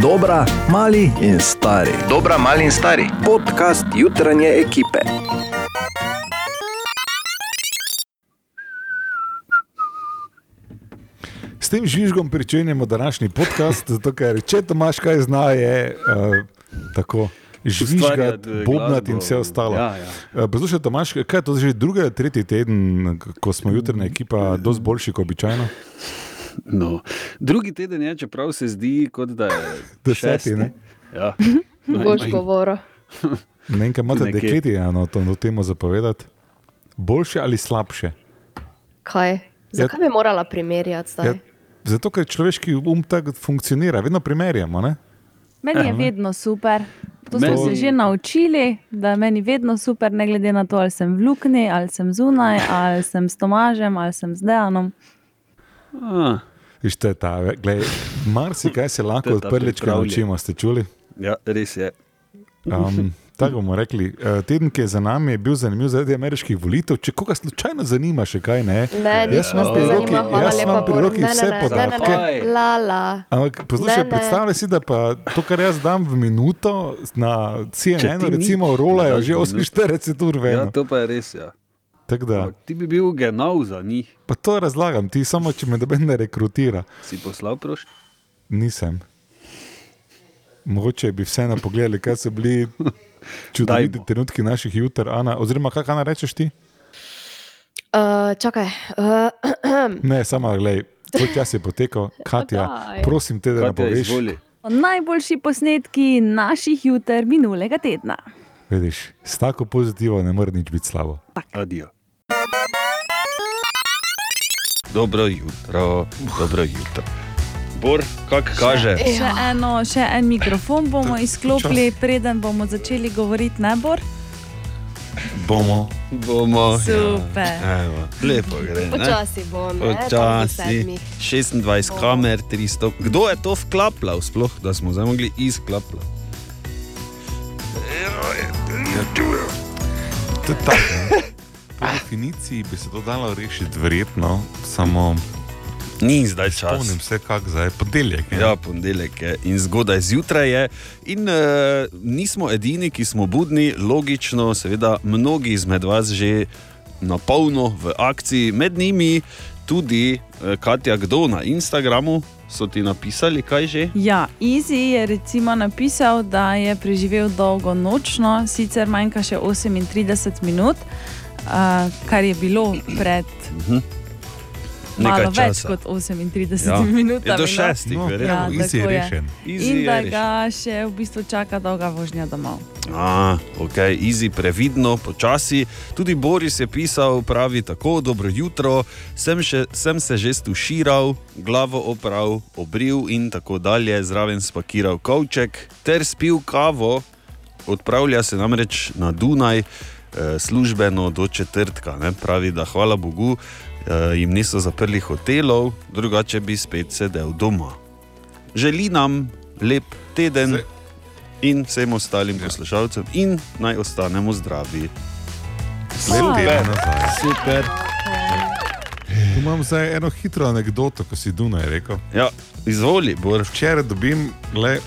Dobra, mali in stari. Dobra, mali in stari. Podcast jutranje ekipe. S tem žvižgom pričenjamo današnji podcast, zato ker če Tomaš kaj zna, je uh, tako. Žvižgati, bobnati in vse ostalo. Ja, ja. Eh, Poslušaj, Tomaš, kaj je to že drugi tretji teden, ko smo jutrajna ekipa, dosti boljši kot običajno? No. Drugi teden je, čeprav se zdi, kot da je Deseti, šesti. ne? Ja. Boš govoril. Ne vem, kaj imate dekleti eno to, to temo zapovedati. Boljše ali slabše? Kaj? Zakaj bi morala primerjati zdaj? Ja, zato, ker človeški um tako funkcionira, vedno primerjamo. Ne? Meni je ne. vedno super. To Meni- smo se že naučili, da je meni vedno super, ne glede na to, ali sem v Lukni, ali sem zunaj, ali sem s Tomažem, ali sem z Dejanom. A, Viš, to je ta, glej, marsikaj se lahko od prvička naučimo, ste čuli? ja, res je. Um, tako bomo rekli. Eh, Teden, ki je za nami, je bil zanimiv zaradi ameriških volitev. Če koga slučajno zanima, še kaj ne. Ne, Jaz nas imam ne pri roki- jaz imam pri roki vse ne, ne, podatke. Ampak poslušaj, predstavljaj si, da pa to, kar jaz dam v minuto na CNN, recimo, rolajo daš že v 48 ur Ja, to pa je res. Ja. Da, Ti bi bil genau za njih, pa to razlagam ti, samo če me doben ne rekrutira. si poslal prošlji. Nisem. Mogoče bi vseeno pogledali, kaj so bili čudoviti trenutki naših jutr, Ana, oziroma kaj Ana rečeš ti? Uh, čakaj. Uh, Ne, samo gledaj, tvoj čas je potekel, Katja, Daj. prosim te, da Kaj nam te poveš. izvoli? Najboljši posnetki naših juter minulega tedna. Vidiš, s tako pozitivo ne more nič biti slabo. Adijo. Dobro jutro, dobro jutro. Bor, kak kaže? Še, eno, še en mikrofon bomo izklopili, preden bomo začeli govoriti nebor. Bomo. Bomo. Super. Ja, evo, lepo gre. ne? počasi bom, ne? Počasi. Počasi. 26 kamer, 300. Kdo je to vklapljal, sploh, da smo zdaj mogli izklapljati? To je tako. Po definiciji bi se to dalo rešiti, verjetno, samo Ni zdaj čas. spomnim se, kako zdaj, podeljek. Ja, ponedeljek je in zgodaj zjutraj je. In uh, nismo edini, ki smo budni, logično, seveda, mnogi izmed vas že na polno v akciji, med njimi tudi uh, Katja Kdo na Instagramu. So ti napisali, kaj že? Ja, Easy je recimo napisal, da je preživel dolgo nočno, sicer manjka še 38 minut, uh, kar je bilo pred Nekaj malo več časa. kot 38 Ja. ja. Minutami. do no. šestih, No, verjetno. Ja, easy je rešen. Easy In je da ga še v bistvu čaka dolga vožnja domov. A, ok, easy, previdno, počasi. Tudi Boris je pisal, pravi tako, dobro jutro, sem, še, sem se že stuširal, glavo oprav, obril in tako dalje, zraven spakiral kovček ter spil kavo. Odpravlja se namreč na Dunaj, službeno do četrtka. Ne? Pravi, da hvala Bogu eh, jim niso zaprli hotelov, drugače bi spet sedel doma. Želi nam lep teden. Zdaj- In vsem ostalim ja. poslušalcem, in naj ostanemo zdravi. Lep teden nazaj. Super. Tu imam zdaj eno hitro anegdoto, ko si Dunaj rekel. Ja, izvoli, Bor. Včeraj dobim le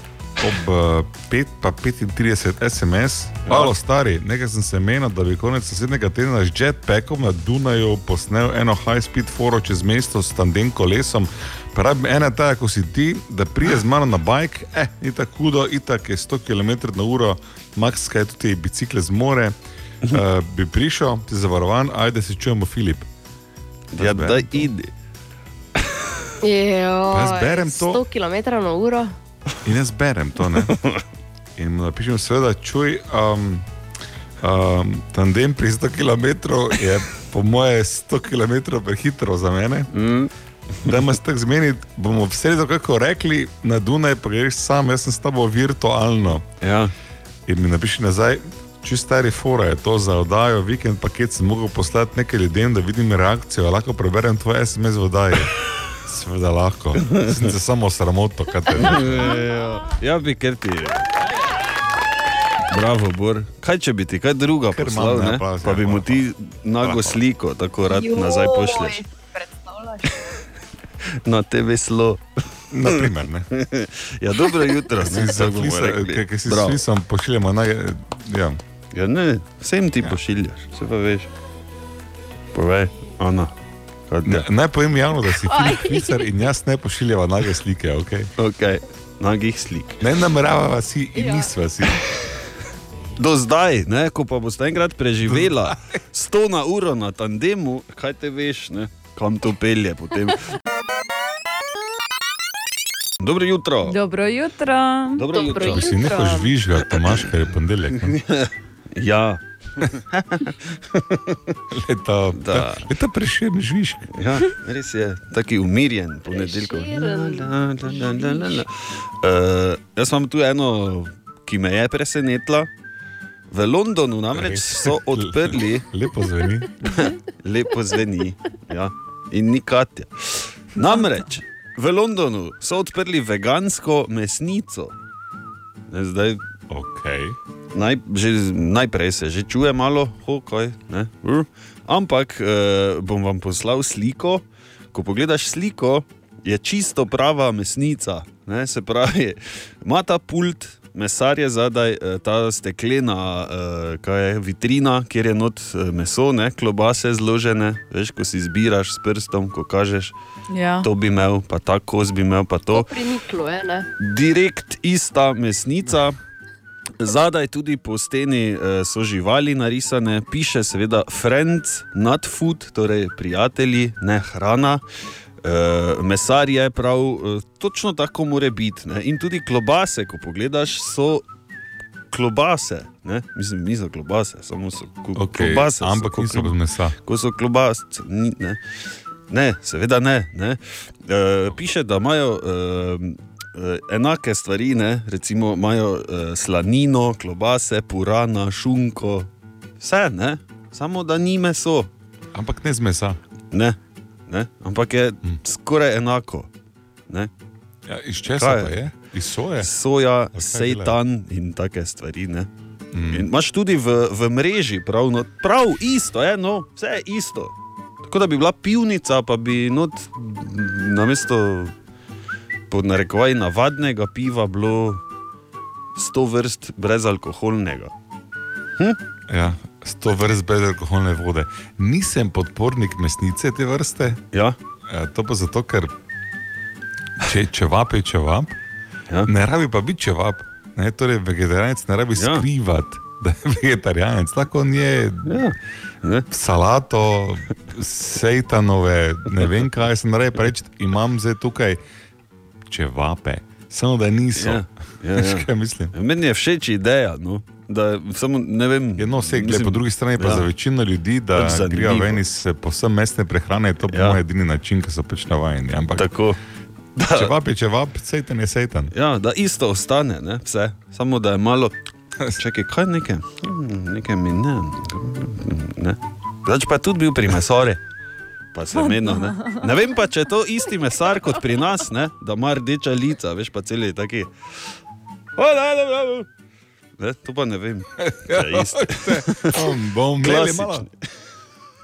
ob uh, 5 pa 35 SMS, malo stari, nekaj sem se menil, da bi konec naslednjega tedna z jetpackom na Dunaju posnel eno high-speed foro čez mesto s tandem kolesom. Pravim, ena ta, ko si ti, da prije z mano na bike, eh, ni tako hudo, itak je 100 km na uro, max kaj tudi bicikle zmore. Uh, bi prišel, ti zavarovan, ajde se čujemo, Filip. Da Ja, da idi. Jaz berem to. 100 km na uro. In jaz berem to. Ne? In mu napišem, seveda, čuj, um, um, tandem pri 100 km je po moje 100 km prehitro za mene. Mm. Da me tako zmeniti, bomo v sredo, kako rekli, na Dunaj, pa greš sam, jaz sem s tabo virtualno. Ja. In mi napiši nazaj, če stari fora je to za oddajo, vikend paket sem mogel poslati nekaj ljudem, da vidim reakcijo, lahko preberem tvoj SMS v oddaji. Seveda lahko, sem se samo sramoto, kaj te Ja, ja, bi ker ti. Bravo, Bor. Kaj če bi ti kaj druga Ker poslal, ne, ne? pa- bi mu ti nago sliko tako rad nazaj pošlješ. Na TV slo. Naprimer, ne. Ja, dobro jutro, Si ne, za tako bomo flisa, rekli. ki- ki si s flisom pošiljamo naj... Ja. Ja, ne, vsem ti ja. pošiljaš, se pa veš. Povej, Ana. Kaj Ne, naj povem javno, da si Filip Fliser in jaz ne pošiljava nage slike, ok? Okay. Nagih slik. Ne nameravava si in ja. nisva si. Do zdaj, ne, ko pa boš enkrat preživela 100 na uro na tandemu, kaj te veš, ne, kam to pelje potem. Dobro jutro. Dobro jutro. Dobro Dobro jutro. jutro. Si nehoš žvižga, Tomaš, ker je ponedeljek. ne? Ja, Leta, Da. leta preširni žvižg. ja, res je, taki umirjen ponedeljkov. La. Uh, jaz imam tu eno, ki me je presenetila. V Londonu namreč so odprli, Lepo zveni. lepo zveni, ja, in ni Katja. Namreč v Londonu so odprli vegansko mesnico. Zdaj, Okay. Naj, že, najprej se že čuje malo, hokaj. Ampak eh, bom vam poslal sliko. Ko pogledaš sliko, je čisto prava mesnica. Ne, se pravi, ima ta pult, mesar je zadaj, eh, ta steklena eh, kaj je, vitrina, kjer je not eh, meso, ne, klobase zložene. Veš, ko si zbiraš s prstom, ko kažeš, Ja. to bi imel, pa ta kos bi imel, pa to To priniklo je, ne? direkt ista mesnica. Zadaj tudi po steni eh, so živali narisane, piše seveda Friends, not food, torej prijatelji, ne hrana. E, mesar je prav, e, točno tako mora biti. Ne? In tudi klobase, ko pogledaš, so klobase. Ne? Mislim, niso klobase, samo so Okay. klobase. so Ampak niso bez mesa. ko so klobase. Ni, ne. ne, seveda ne. ne. E, piše, da imajo e, enake stvari, ne? recimo imajo e, slanino, klobase, purana, šunko, vse, ne? samo da ni meso. Ampak ne z mesa. Ne, ne? ampak je Hm. skoraj enako. Ne? Ja, iz česa Kaj je? pa je? Iz soje? Soja, sejtan in take stvari. Ne? Mm. In imaš tudi v, v mreži, prav, no, prav isto, je, no, vse je isto. Tako da bi bila pivnica, pa bi not, na mesto pod narekovaj navadnega piva bilo sto vrst brezalkoholnega. Ja, sto vrst brezalkoholne vode. Nisem podpornik mesnice te vrste, Ja, ja, to pa zato, ker če čevap je čevap, ja. ne rabi pa biti čevap. Ne, torej, vegetarijanec ne rabi Ja. skrivati, da je vegetarijanec. Lahko on je ja. Ne? salato, sejtanove, ne vem kaj se naredi, pa reči, imam zdaj tukaj čevape, samo da niso. Ja, ja, ja. Meni je všeč ideja. No. Da, samo, vem, Je no, vse, gled, mislim, po drugi strani pa ja. ja. za večino ljudi, da Pač grejo ven iz eh, povsem mestne prehrane, je to Ja. mojem edini način, ki so pač navajeni. Ampak Tako. Da, čevap je čevap, sejtan je sejtan. ja, da isto ostane, ne, vse. samo da je malo. Čakaj, kaj nekaj, Hmm, nekaj mi ne. ne. Zdaj pa je tudi bil pri mesori. Pa se meni, ne. ne vem pa, če je to isti mesar kot pri nas, ne? da ima rdeča lica, veš pa celi taki. O, ne, ne, ne, ne. Ne, to pa ne vem. Bom, malo. Klasični.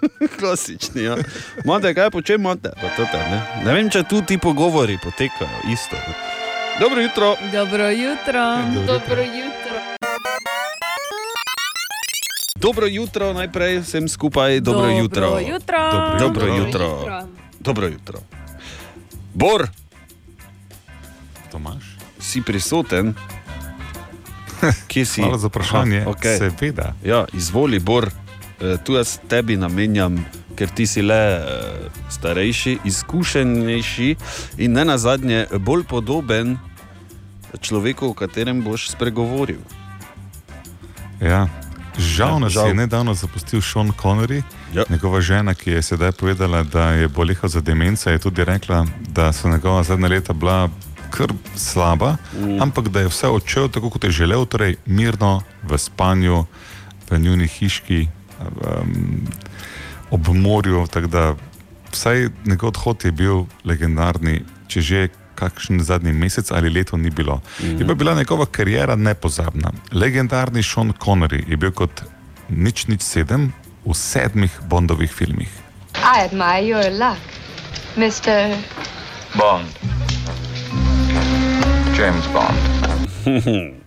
Klasični, ja. Imate kaj, po čem imate? Ne? ne vem, če tu ti pogovori potekajo isto. Ne? Dobro jutro. Dobro jutro. Dobro jutro. Dobro jutro, najprej vsem skupaj. Dobro, dobro jutro. jutro. Dobro Dobro jutro. jutro. Dobro jutro. Bor, Tomaš? si prisoten? Kje si? Hvala za vprašanje. Aha, okay. Seveda. Ja, izvoli, Bor. Eh, Tu jaz tebi namenjam, ker ti si le eh, starejši, izkušenejši in ne nazadnje bolj podoben človeku, o katerem boš spregovoril. Ja. Žal Ja, nas žal. je nedavno zapustil Sean Connery. Ja. Njegova žena, ki je sedaj povedala, da je boleha za demenco, je tudi rekla, da so njegova zadnja leta bila kar slaba, mm. ampak da je vse odšel tako, kot je želel, torej mirno, v spanju, v njuni hiški, um, ob morju. Vsaj njegov odhod je bil legendarni, če že kakšen zadnji mesec ali leto ni bilo. Mm. Je pa bila njegova karijera nepozabna. Legendarni Sean Connery je bil kot nič nič sedem v sedmih Bondovih filmih. I admire your luck, Mr. Bond. James Bond.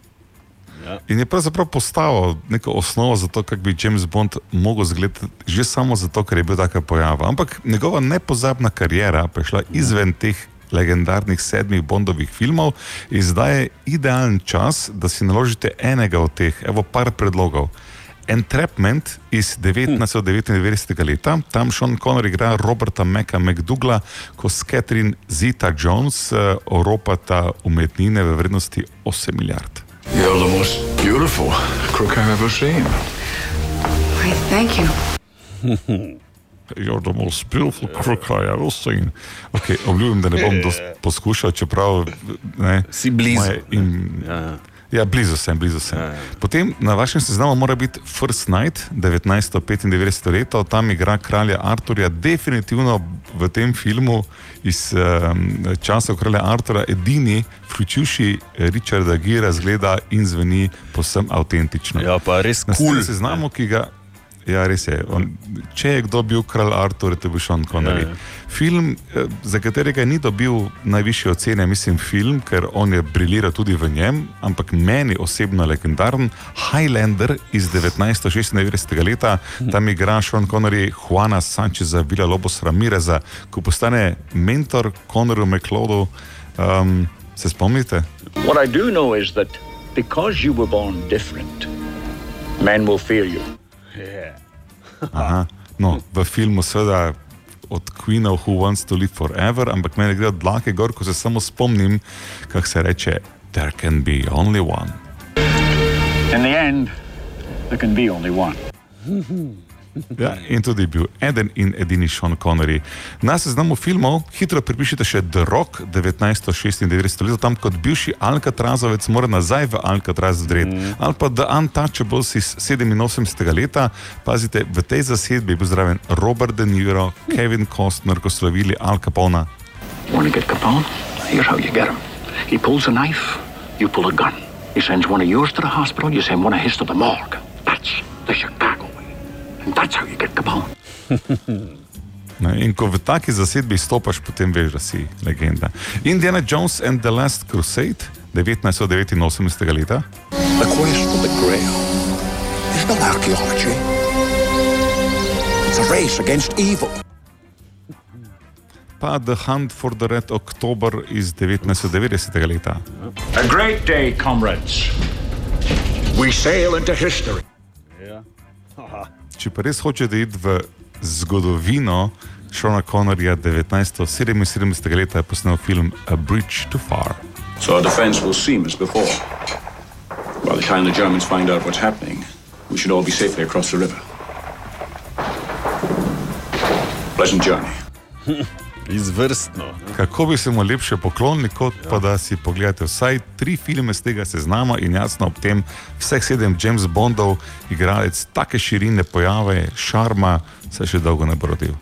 In je pravzaprav postavil neko osnovo za to, kako bi James Bond mogel izgledati, že samo zato, ker je bil taka pojava. Ampak njegova nepozabna karijera pa je šla izven teh legendarnih sedmih Bondovih filmov in zdaj je idealen čas, da si naložite enega od teh, evo par predlogov. Entrapment iz 1999. leta, tam Sean Connery igra Roberta Meka McDougla, ko s Catherine Zeta Jones uh, oropata umetnine v vrednosti 8 milijard. You're the most beautiful crook I've ever seen. Why, thank you. You're the most beautiful crook I ever seen. Okay, obljubim, da ne bom poskušal, čeprav ne, Si blizu. im, Ja. Ja, blizu sem, blizu sem. Ja, ja. Potem na vašem seznamu mora biti First Night 1995 leto, tam igra kralja Arturja, definitivno v tem filmu iz um, časov kralja Artura edini, vključujoči Richarda Gira, zgleda in zveni posem avtentično. Ja, pa res Na kul. cool, seznamu, ki ga. Ja, res je. On, če je kdo bil kralj Artur, to je bil Sean Connery. Ja, ja. Film, eh, za katerega ni dobil najvišje ocene, mislim, film, ker on je briljiral tudi v njem, ampak meni osebno legendaren Highlander iz 1996. leta, tam igra Sean Connery Juana Sančeza, Vila Lobos Ramireza, ko postane mentor Connorju McLeodu. Um, se spomnite? What I do know is that because you were born different, men will fear you. Aha. No, v filmu seveda od Queenov Who Wants to Live Forever, ampak meni gre od dlake gor, ko se samo spomnim, kako se reče, There can be only one. In the end, there can be only one. Ja, in tudi bil eden in edini Sean Connery. Na seznamu filmov hitro pripišite še The Rock 1996 let, tam kot bivši Alcatrazovec mora nazaj v Alcatraz zdret. Mm. Ali pa The Untouchables iz 87 leta, pazite, v tej zasedbi je bil zraven Robert De Niro, Kevin Costner, ko so lovili Al Capona. Want to get Capone? Here's how you get him. He pulls a knife, you pull a gun. He sends one of yours to the hospital, you send one of his to the morgue. That's the Chicago that's how you get Capone. Ne, in ko v taki zasedbi stopaš, potem veš, da si legenda. Indiana Jones and the Last Crusade 1989 leta. The quest for the Grail is not archaeology. It's a race against evil. Pa The Hunt for the Red October iz 1990 leta. A great day, comrades. We sail into history. Če pa res hočete iti v zgodovino Šona Connorja 1977 leta, je posnel film A Bridge Too Far. So our defense will seem as before. By the time the Germans find out what's happening, we should all be safely across the river. Pleasant journey. Izvrstno. Kako bi se mu lepše poklonili, kot pa da si pogledate vsaj tri filme z tega seznama in jasno ob tem vseh sedem James Bondov, igralec take širine pojave, šarma, se še dolgo ne bo rodil.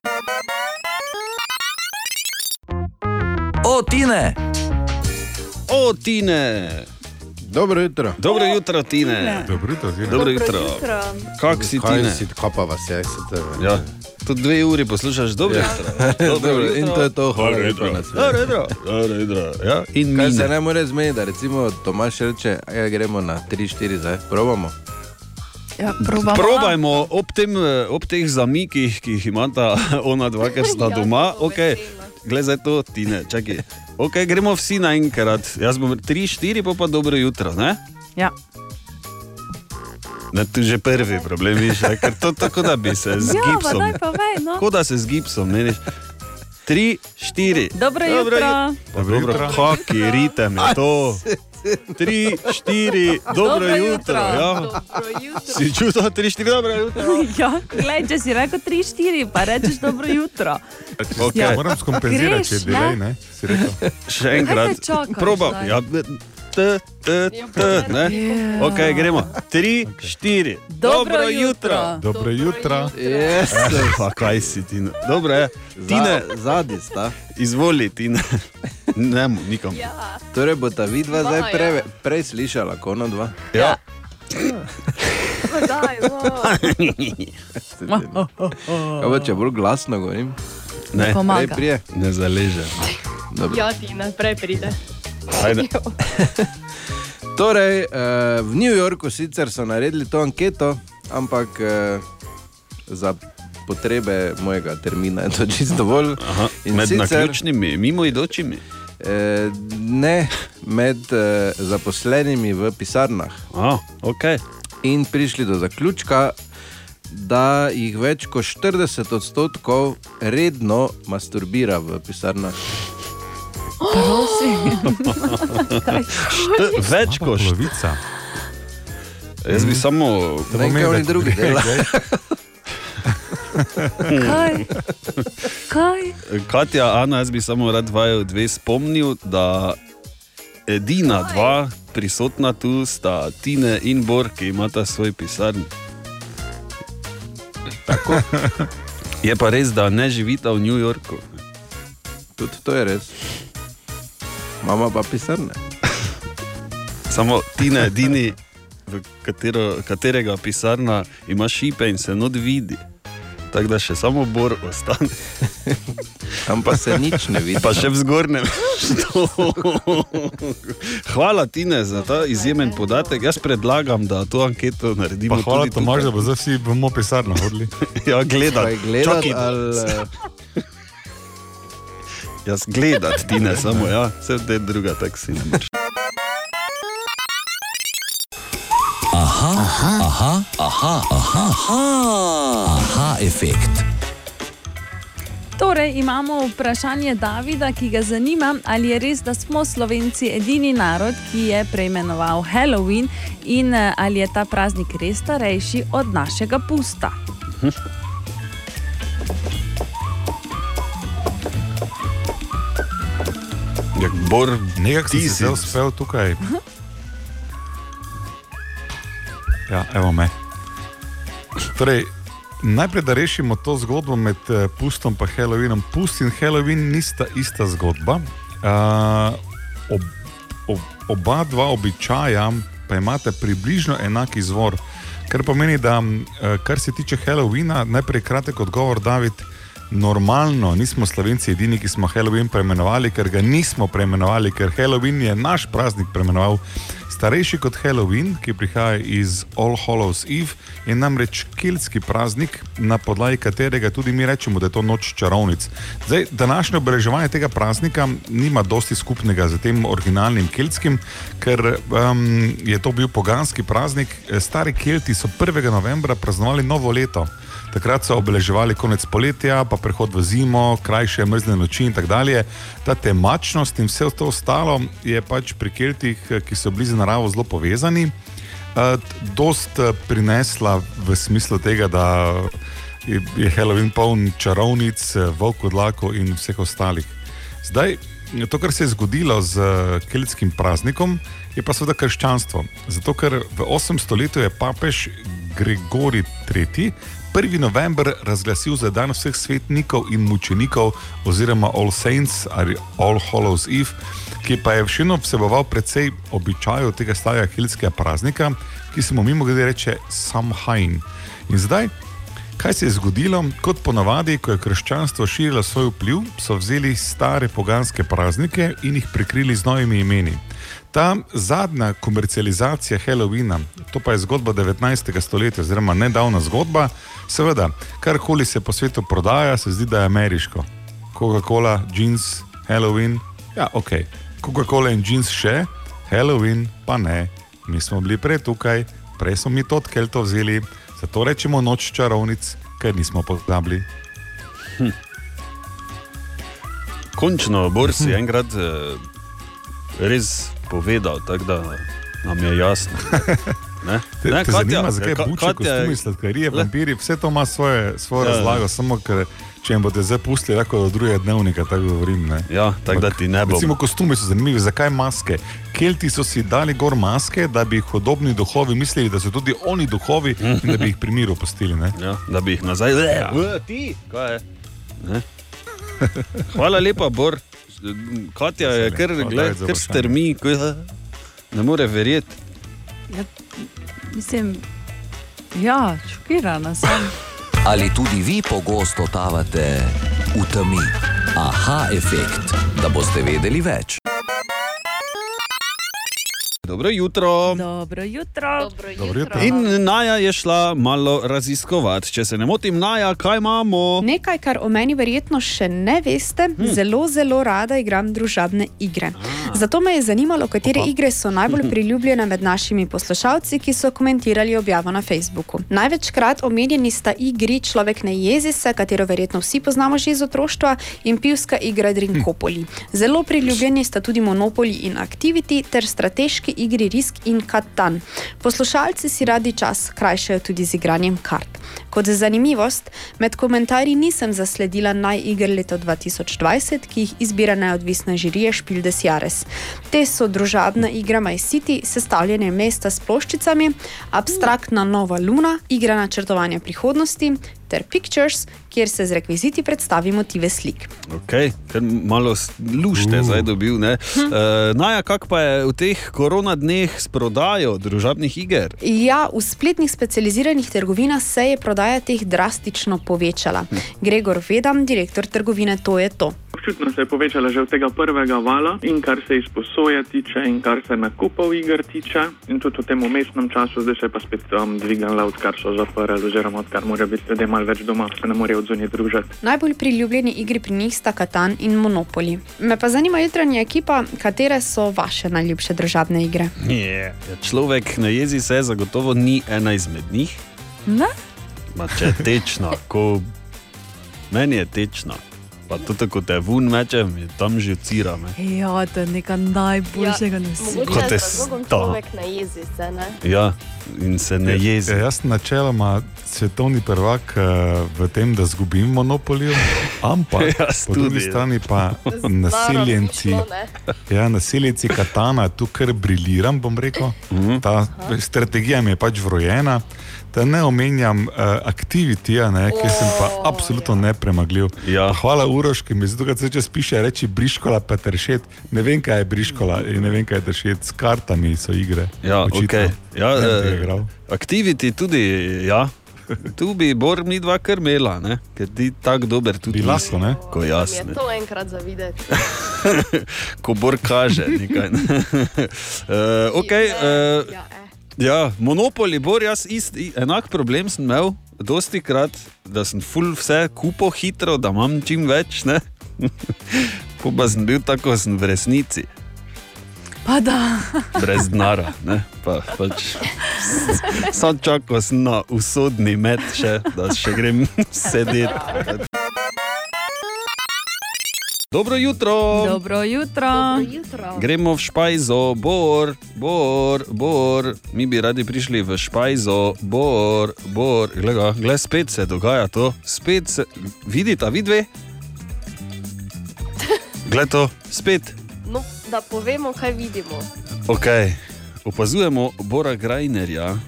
O, Tine! O, Tine! Dobro jutro. Dobro jutro, Tine. Dobro jutro, Tine. Dobro jutro. Kak si Kaj Tine? si, kaj pa vas je, se te Ja, tu dve uri poslušaš, dobro Ja. jutro. Dobro, in to je to, hvala Dobro lepa jutro. Dobro jutro. Dobro jutro. Ja, in Kaj mine. se ne more zmeniti, da recimo Tomaš reče, aj gremo na 3-4 zdaj, probamo. Ja, probamo. Probajmo ob, tem, eh, ob teh zamikih, ki jih imata ona dva, ker sta Ja, doma. to Okay. Glej, zdaj to, Tine, čakaj. Okay, gremo vsi naenkrat. Jaz bom 3-4, pa pa dobro jutro. Ne? Ja. Ne, tu že prvi problem, viš, ne, ker to tako, da bi se z Ja, pa gipsom. daj pa vej, no. Kot da se z gipsom, meniš. Tri, štiri. Dobro jutro. Pa dobro, kaki ritem je to. Tri, štiri, dobro, Dobro jutro. jutro. Ja. Dobro jutro. Si čutil, tri, štiri, dobro jutro. Ja, glej, če si rekel 3-4, pa rečeš dobro jutro. Okay. Ja. Moram skompenzirati, če je Greš, ne? Še enkrat, probam. Ja, t, t, t, ne? Ja. Ok, gremo. Tri, štiri. Dobro jutro. Dobro jutro. Yes. Pa kaj si ti? Dobro je. Tine, Zadnji sta. izvoli, Tine. Ne, mu, nikom. Ja, Torej bo ta vidva zdaj Dva, pre, ja. prej slišala, kot ona dva. Ja. daj, no. Kaj pa če bolj glasno govorim? Ne, prije. ne zaleže. Dobro. ja ti naprej pride. Torej, uh, v New Yorku sicer so naredili to anketo, ampak uh, za potrebe mojega termina je to čisto dovolj. Aha, med naključnimi, mimoidočimi. Eh, ne, med eh, zaposlenimi v pisarnah. Ah, okay. In prišli do zaključka, da jih več kot 40 odstotkov redno masturbira v pisarnah. Prosim. Več kot polovica. Jaz bi samo. Ne vem, kaj oni drugi delajo. Kaj? Kaj? Katja, Ana, jaz bi samo rad vaju dve spomnil, da edina dva prisotna tu sta Tine in Bor, ki imata svoj pisarni. Tako. Je pa res, da ne živita v New Yorku. Tudi to je res. Mama pa pisarne. Samo Tine, edini, v katero, katerega pisarna ima šipe in se not vidi. Tako da še samo Bor ostane. Tam pa se nič ne vidi. Pa še v zgornjem. Hvala Tine za ta izjemen podatek. Jaz predlagam, da to anketo naredimo. Pa hvala, tudi Tomaž, da bo zdaj vsi bomo pisarno hodili. Ja, gledati Čakaj, ali, Jaz gledati, ti ne samo, ja, vse te druga taksi ne moreš. Aha, aha, aha, aha, aha, aha, aha efekt. Torej, imamo vprašanje Davida, ki ga zanima, ali je res, da smo Slovenci edini narod, ki je preimenoval Halloween in eh, ali je ta praznik res starejši od našega pusta. Ja, Bor, Nekako ti si zdaj uspel tukaj. Ja, evo me. Torej, najprej, da rešimo to zgodbo med eh, Pustom in Halloweenom. Pust in Halloween nista ista zgodba. Uh, ob, ob, oba dva običaja pa imata približno enak izvor. Kar pomeni, da eh, kar se tiče Halloweena, najprej kratek odgovor, David. Normalno, nismo slovenci edini, ki smo Halloween preimenovali, ker ga nismo preimenovali, ker Halloween je naš praznik preimenoval. Starejši kot Halloween, ki prihaja iz All Hallows Eve, je namreč keltski praznik, na podlagi katerega tudi mi rečemo, da je to noč čarovnic. Zdaj, današnje obeleževanje tega praznika nima dosti skupnega z tem originalnim keltskim, ker um, je to bil poganski praznik. Stari Kelti so 1. novembra praznovali novo leto. Takrat so obeleževali konec poletja, pa prehod v zimo, krajše mrzne noči in tako dalje. Ta temačnost in vse to ostalo je pač pri Keltih, ki so bili z naravo zelo povezani, eh, dost eh, prinesla v smislu tega, da je Halloween poln čarovnic, eh, volkodlakov in vseh ostalih. Zdaj, to, kar se je zgodilo z keltskim praznikom, je pa seveda krščanstvo. Zato, ker v 8. stoletju je papež Gregorij III. 1. november razglasil za dan vseh svetnikov in mučenikov, oziroma All Saints ali All Hallows Eve, ki pa je še vedno vseboval precej običajev tega starega keltskega praznika, ki se mu mimo grede reče Samhain. In zdaj, kaj se je zgodilo? Kot ponavadi, ko je krščanstvo širilo svoj vpliv, so vzeli stare poganske praznike in jih prekrili z novimi imeni. Ta zadnja komercializacija Halloweena, to pa je zgodba 19. stoletja, oziroma nedavna zgodba, seveda, karkoli se po svetu prodaja, se zdi, da je ameriško. Coca-Cola, jeans, Halloween, ja, ok. Coca-Cola in jeans še, Halloween pa ne. Mi smo bili prej tukaj, prej smo mi to od Keltov vzeli, zato rečemo noč čarovnic, ker nismo pozabili. Končno, Bor si enkrat eh, res povedal, tako da nam je jasno. Ne? Te, Ne, te Katja, zanima, zakaj Ka- je- kostumi, sladkarije, vampiri, vse to ima svoje, svojo Ja, razlago, samo ker če jim boste zdaj pustili, lahko do drugega dnevnika, tako govorim. Ne. Ja, tako da ti ne bo. Recimo, kostumi so zanimivi, zakaj maske? Kelti so si dali gor maske, da bi jih hodobni duhovi mislili, da so tudi oni duhovi in da bi jih pri miru pustili. Ne? Ja, da bi jih nazaj, le, Ja. ti, kaj je. Ne? Hvala lepa, Bor. Katja je kar, gled, kar strmi, ne more verjeti. Ja, mislim, ja, šokirana sem. Ali tudi vi pogosto totavate v temi? Aha efekt, da boste vedeli več. Dobro jutro. Dobro jutro. Dobro Dobro jutro. In Naja je šla malo raziskovati. Če se ne motim, Naja, kaj imamo? Nekaj, kar o meni verjetno še ne veste, hmm. zelo, zelo rada igram družabne igre. Zato me je zanimalo, katere igre so najbolj priljubljene med našimi poslušalci, ki so komentirali objavo na Facebooku. Največkrat omenjeni sta igri Človek ne jezi se, katero verjetno vsi poznamo že iz otroštva, in pivska igra Drinkopoli. Zelo priljubljeni sta tudi Monopoly in Activity ter strateški igri Risk in Katan. Poslušalci si radi čas krajšajo tudi z igranjem kart. Kot zanimivost, med komentarji nisem zasledila najiger leta 2020, ki jih izbira neodvisna žirija Špil des Jares. Te so družabna igra My City, sestavljanje mesta s ploščicami, abstraktna nova luna, igra načrtovanja prihodnosti ter Pictures, kjer se z rekviziti predstavi motive slik. Okay, ker malo lušte uh. zdaj dobil. Uh, Naja, kak pa je v teh korona dneh s prodajo družabnih iger? Ja, v spletnih specializiranih trgovinah se je prodaja teh drastično povečala. Gregor Vedam, direktor trgovine, to je to. Občutno se je povečala že od tega prvega vala, in kar se izposoje tiče, in kar se nakupov iger tiče, in tudi v tem umestnem času, zdaj se je pa spet um, dvignila, odkar so zaprli, oziroma odkar morajo biti ljudje malo več doma, se ne morejo odzunaj družiti. Najbolj priljubljeni igri pri njih sta Katan in Monopoly. Me pa zanima jutranja ekipa, katere so vaše najljubše državne igre. Yeah. Ja, človek na jezi se zagotovo ni ena izmed njih. Ne? Ma če je tečno, ko meni je tečno. Pa tudi, ko te vun mečem, je tam že cirame. Ja, to je nekaj najboljšega na Mogoče Kot je je sta. človek na jezi se, ne? Ja, in se ne jezi. Ja, jaz sem načeloma svetovni prvak eh, v tem, da zgubim monopolijo, ampak po drugi ja. strani pa nasiljenci. Ja, nasiljenci Katana, tu kar briliram, bom rekel. Mhm. Ta strategija mi je pač vrojena. Da ne omenjam uh, aktivitija, ne, ki sem pa absolutno nepremagljiv. Ja. Hvala Uroš, ki mi zato, kad se če spiše, reči briškola, pa teršet. Ne vem, kaj je briškola in ne vem, kaj je teršet. S kartami so igre. Ja, Očitno. okay. ja, tega eh, igral. Aktiviti tudi, ja. Tu bi Bor mi dva krmela, ne? ker ti tako dober tudi Bi lahko, ne? Ko jaz, Je ne. to enkrat za videti. Ko Bor kaže nekaj. Ne? uh, okay, uh, Ja, eh. Ja, monopoli, Bor, jaz ist, enak problem sem imel. Dosti krat, da sem full vse kupo hitro, da imam čim več. ne. Po pa sem bil tako, sem v resnici, Pa da. brez denara. ne. Pa, pač, Sam čakal sem na usodni met, še, da še grem sedeti. Dobro jutro. Dobro jutro. Jutro. Gremo v špajzo, bor, bor, bor. Mi bi radi prišli v špajzo, bor, bor. Glej, ga, glej spet se dogaja to, spet se. Vidite, vidve? Glej to, spet. No, da povemo, kaj vidimo Ok, opazujemo Bora Grajnerja,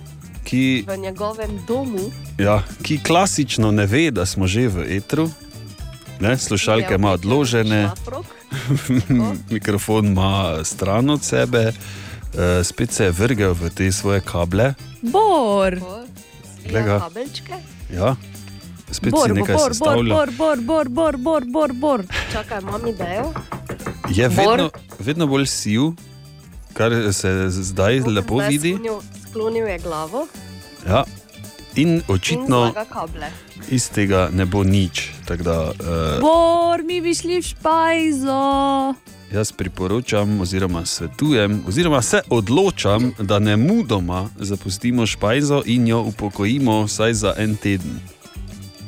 ki, v njegovem domu. ja, ki klasično ne ve, da smo že v etru. Ne, slušalke ima odložene, mikrofon ima stran od sebe, eh, spet se je vrgel v te svoje kable. Bor. Glej ga. Kabelčke. Ja, spet Bor, si bor, nekaj bor, sestavlja. bor, bor, bor, bor, bor, bor, bor. Čakaj, imam idejo. Je Bor. vedno, vedno bolj siv, kar se zdaj lepo Zdaj vidi. Sklonil, sklonil je glavo Ja. In in očitno kable. Iz tega ne bo nič. tako Da, uh, Bor, mi bi šli v špajzo. jaz priporočam, oziroma svetujem, oziroma se odločam, da ne mudoma zapustimo špajzo in jo upokojimo vsaj za en teden.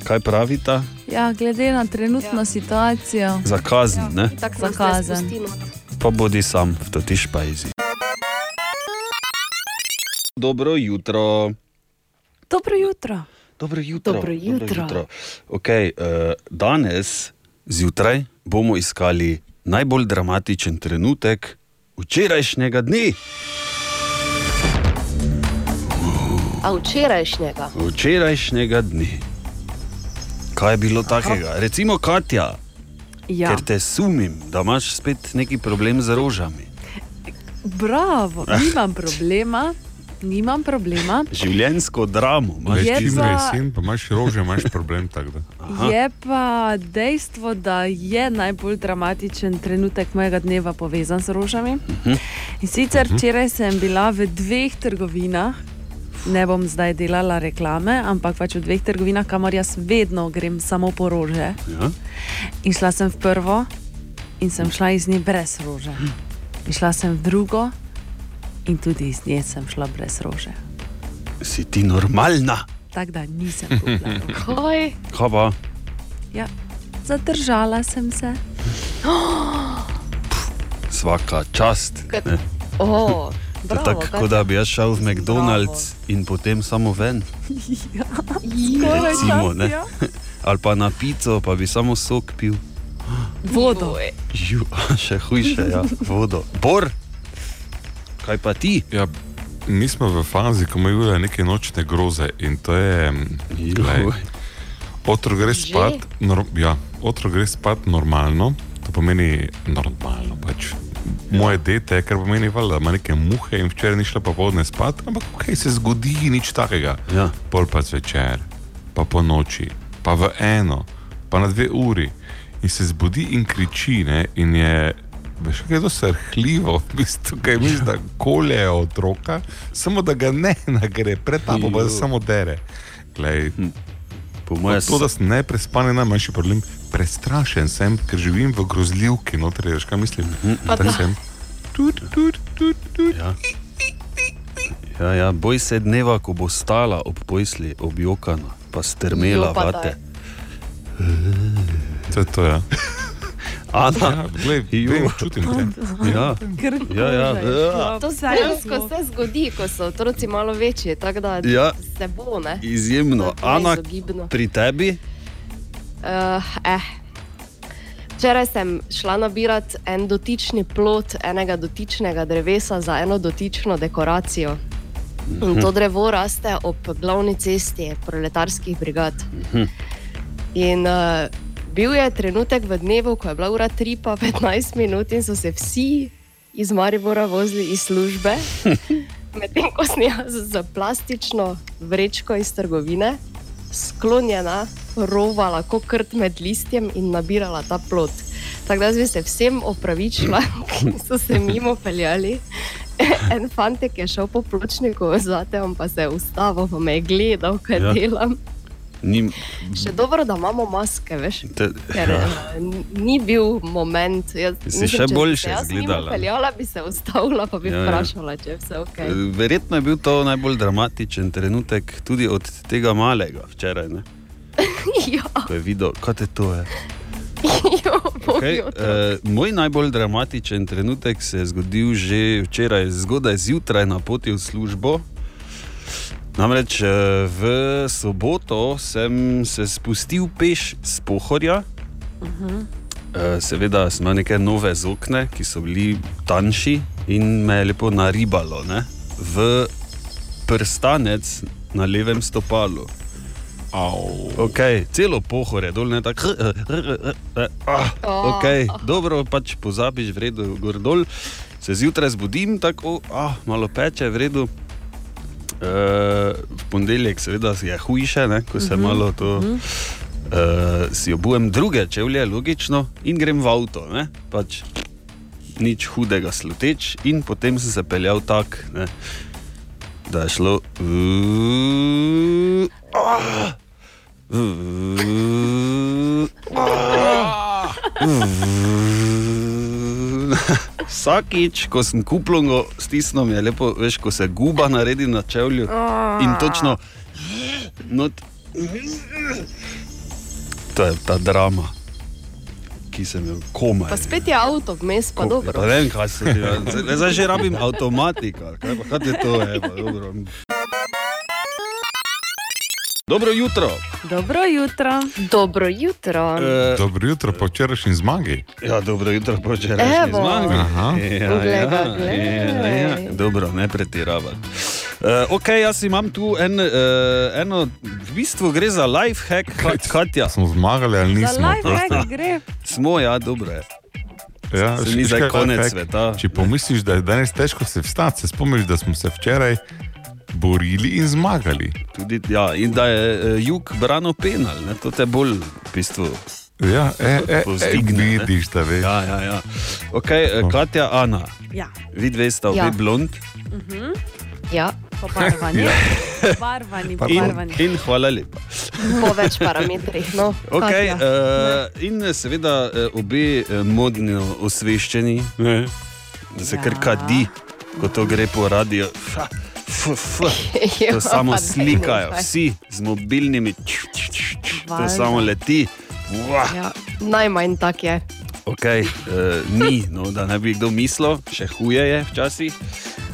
Kaj pravita? Ja, glede na trenutno ja. situacijo. Za kazen, ne? Tako Za kazen. pa bodi sam v toti špajzi. Dobro jutro. Dobro jutro. Dobro jutro. Dobro jutro. jutro. Okay, uh, danes zjutraj bomo iskali najbolj dramatičen trenutek včerajšnjega dne. A včerajšnjega. Včerajšnjega dne. Kaj je bilo takega? Recimo, Katja, Ja. ker te sumim, da imaš spet neki problem z rožami. Bravo, nimam problema. Nimam problema. Življenjsko dramo. imaš. Je čim pa- je jesen, pa imaš rože, imaš problem. Je pa dejstvo, da je najbolj dramatičen trenutek mojega dneva povezan s rožami. In sicer Mhm. včeraj sem bila v dveh trgovinah, ne bom zdaj delala reklame, ampak pač v dveh trgovinah, kamor jaz vedno grem samo po rože. Ja. In šla sem v prvo, in sem šla iz nje brez rože. In šla sem v drugo, in tudi iz nje sem šla brez rože. Si ti normalna? Tako da nisem kupila. Kaj? Pa? Ja, zadržala sem se. Svaka čast. Kad- ne. O, To je bravo, tako, kot da bi jaz šel v McDonald's in potem samo ven. Skoraj Recimo, čas, ja. Ali pa na pico, pa bi samo sok pil. Vodo. Ju, še hujše, ja, vodo. Bor, kaj pa ti? Ja, mi smo v fazi, ko imajo neke nočne groze in to je. glej, Otrok gre spat, nor, ja, otrok gre spat normalno, to pomeni normalno. Pač. Moje dete, kar pomeni, valjda, da ima neke muhe in včeraj ni šla popoldne spat, ampak kaj se zgodi, nič takega. Ja. Pol pa zvečer, pa po noči, pa v eno, pa na dve uri. In se zbudi in kriči, ne, in je. Veš, kaj je to srhljivo, v bistvu, kaj misliš, da kolje otroka, samo da ga ne nagre, pred tabo pa samo dere. Glej, Po moje to, da sem neprespan, je najmanjši problem. Prestrašen sem, ker živim v grozljivki, noter je, veš, kaj mislim. Pa Tak da. sem. Tut, tut, tut, tut. Ja. Ja, ja, boj se dneva, ko bo stala ob pojsli, objokana, pa strmela vate. To je to, ja. Ana, Ja, glej, Jo. vem, čutim te. ja. Ja, ja. Ja. To se dejansko se zgodi, ko so otroci malo večji, tako da Ja. se bo, ne? Izjemno. Ana, pri tebi? Uh, eh. Včeraj sem šla nabirati en dotični plot enega dotičnega drevesa za eno dotično dekoracijo. In to drevo raste ob glavni cesti proletarskih brigad. In uh, bil je trenutek v dnevu, ko je bila ura 3 pa 15 minut in so se vsi iz Maribora vozili iz službe, medtem ko sem jaz z plastično vrečko iz trgovine, sklonjena, rovala kot krt med listjem in nabirala ta plot. Tako da bi se vsem opravičila, ki so se mimo peljali. En fantek je šel po pločniku zate, pa se je ustavil, pa me je gledal, kaj ja. delam. Ni, Še dobro, da imamo maske, veš. te, Ker ja. ja. ni bil moment. Jaz, Si še če boljše bi se jaz mimo izgledala. Peljala bi se ustavila, pa bi Ja, ja, ja. vprašala, če je vse ok. Verjetno je bil to najbolj dramatičen trenutek tudi od tega malega včeraj. Ja, Ko je videl, kaj te to je. jo, Okay, uh, moj najbolj dramatičen trenutek se je zgodil že včeraj, zgodaj zjutraj na poti v službo. Namreč eh, v soboto sem se spustil peš z Pohorja. Eh, Seveda sem imel neke nove zokne, ki so bili tanjši in me je lepo naribalo ne? v prstanec na levem stopalu. Okay, celo pohore, dol ne tako. Ah, okay, dobro, pač pozabiš, v redu, gor dol. Se zjutraj zbudim, tako, ah, malo peče, v E, v ponedeljek, seveda, je hujše, ne, ko se Mhm, malo to. mhm. Uh, si obujem druge čevlje, logično, in grem v avto. Ne? Pač nič hudega sluteč, in potem sem se peljal tako, ne, da je šlo. Uh, ah, uh, uh, Vsakič, ko sem kuplongo stisnil, je lepo, veš, ko se guba naredi na čevlju in točno. Not, to je ta drama, ki sem jo komaj. Pa spet je avto vmes, pa dobro. Pa ne vem, kaj se je. Zdaj že rabim avtomatika. Kaj, pa, kaj je to? Je, pa, dobro. Dobro jutro. Dobro jutro. Dobro jutro. Eh, Dobro jutro po včerajšnji zmagi. Ja, dobro jutro po včerajšnji Evo. zmagi. Aha. Ja, Glej ga, ja, glej. ja, ja. Dobro, ne pretiravati. Uh, ok, jaz imam tu en, uh, eno, v bistvu gre za life hack, Kat- Katja. Smo zmagali ali Za nismo? life hack gre. Smo, ja, dobro je. Ja, Se ni zdaj konec hack? sveta. Če pomisliš, da je danes težko se vstati, se spomniš, da smo se včeraj borili in zmagali. Tudi, ja, in da je eh, jug branil penal, ne? to te bolj v bistvu. Ja, e, e, e, povzdigne, ne. vidiš, da veš. Ja, ja, ja. Okay, eh, Katja, Ana, Ja. vi dve sta obe Ja. blond. Mhm. Ja, Pobarvani. Ja. Pobarvani, In, pobarvani. in hvala lepa. po več parametrih. No, Okay, Katja. uh, in seveda obe modno osveščeni, ne, da se Ja. kar kadi, ko to gre po radiju. Fa, f, f, Ja, to samo slikajo, vsi z mobilnimi, č, č, č, to samo leti. Vah. Ja, najmanj tak je. Okay, uh, ni, no, da ne bi kdo mislil, še huje je včasih.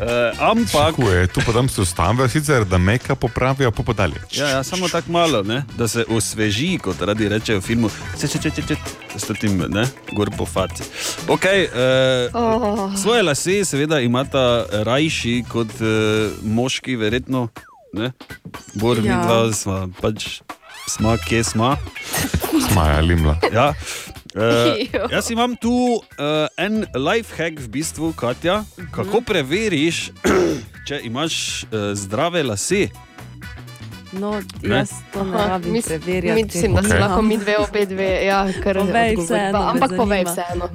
Uh, ampak. Huje, tu pa tam se ustavijo, sicer da meka popravijo, pa podalje. Ja, ja, samo tako malo, ne? da se osveži, kot radi rečejo v filmu, če če če če če s tem, ne, gor po faci. Okay, uh, Oh. Svoje lase, seveda, imata rajši kot uh, moški, verjetno. Ne? Bor, Ja. ja. vidva, sva pač sma, kje sma. Smaja, limla. Ja. Uh, jaz imam tu uh, en life hack, v bistvu, Katja, kako preveriš, če imaš uh, zdrave lase. No, Ne? jaz to ne rabim mis- preverjati. Mislim, da se Okej. lahko mi dve, obe dve, ja, kar Povej vseeno, Ampak povej zanima. vseeno.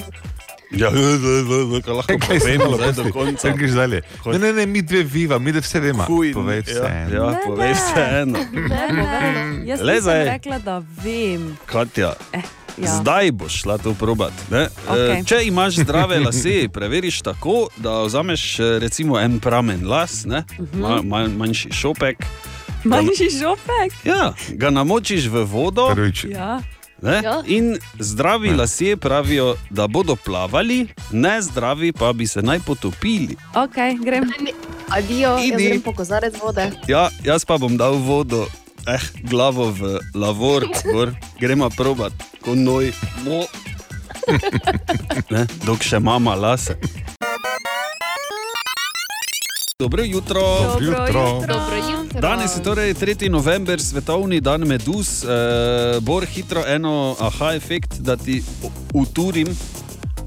Ja, kaj lahko Kaj se malo zdaj do konca. Kaj greš dalje? Ne, ne, ne, mi dve viva, mi dve vse vemo. Huj, Povej vse. Ja, ja povej vseeno. Ne, ne, jaz Le nisem zdaj. rekla, da vem. Katja, Ja. Zdaj boš šla to probat. ne? E, Če imaš zdrave lase, preveriš tako, da vzameš e, recimo en pramen las, ne? Mhm. Ma, ma, manjši šopek. Manjši šopek. Ja, ga namočiš v vodo. Ja. Ne? Ja. In zdravi lasje pravijo, da bodo plavali, ne zdravi pa bi se naj potopili. Ok, grem. Adijo, jaz Idi. grem po kozarec vode. Ja, jaz pa bom dal vodo, eh, glavo v lavor, gor. gremo probat, ko noj. Mo. Ne, dok še mama lase. Dobro jutro. Dobro jutro. Dobro jutro. Danes je torej 3. november, svetovni dan meduz. E, Bor hitro eno aha efekt, da ti uturim,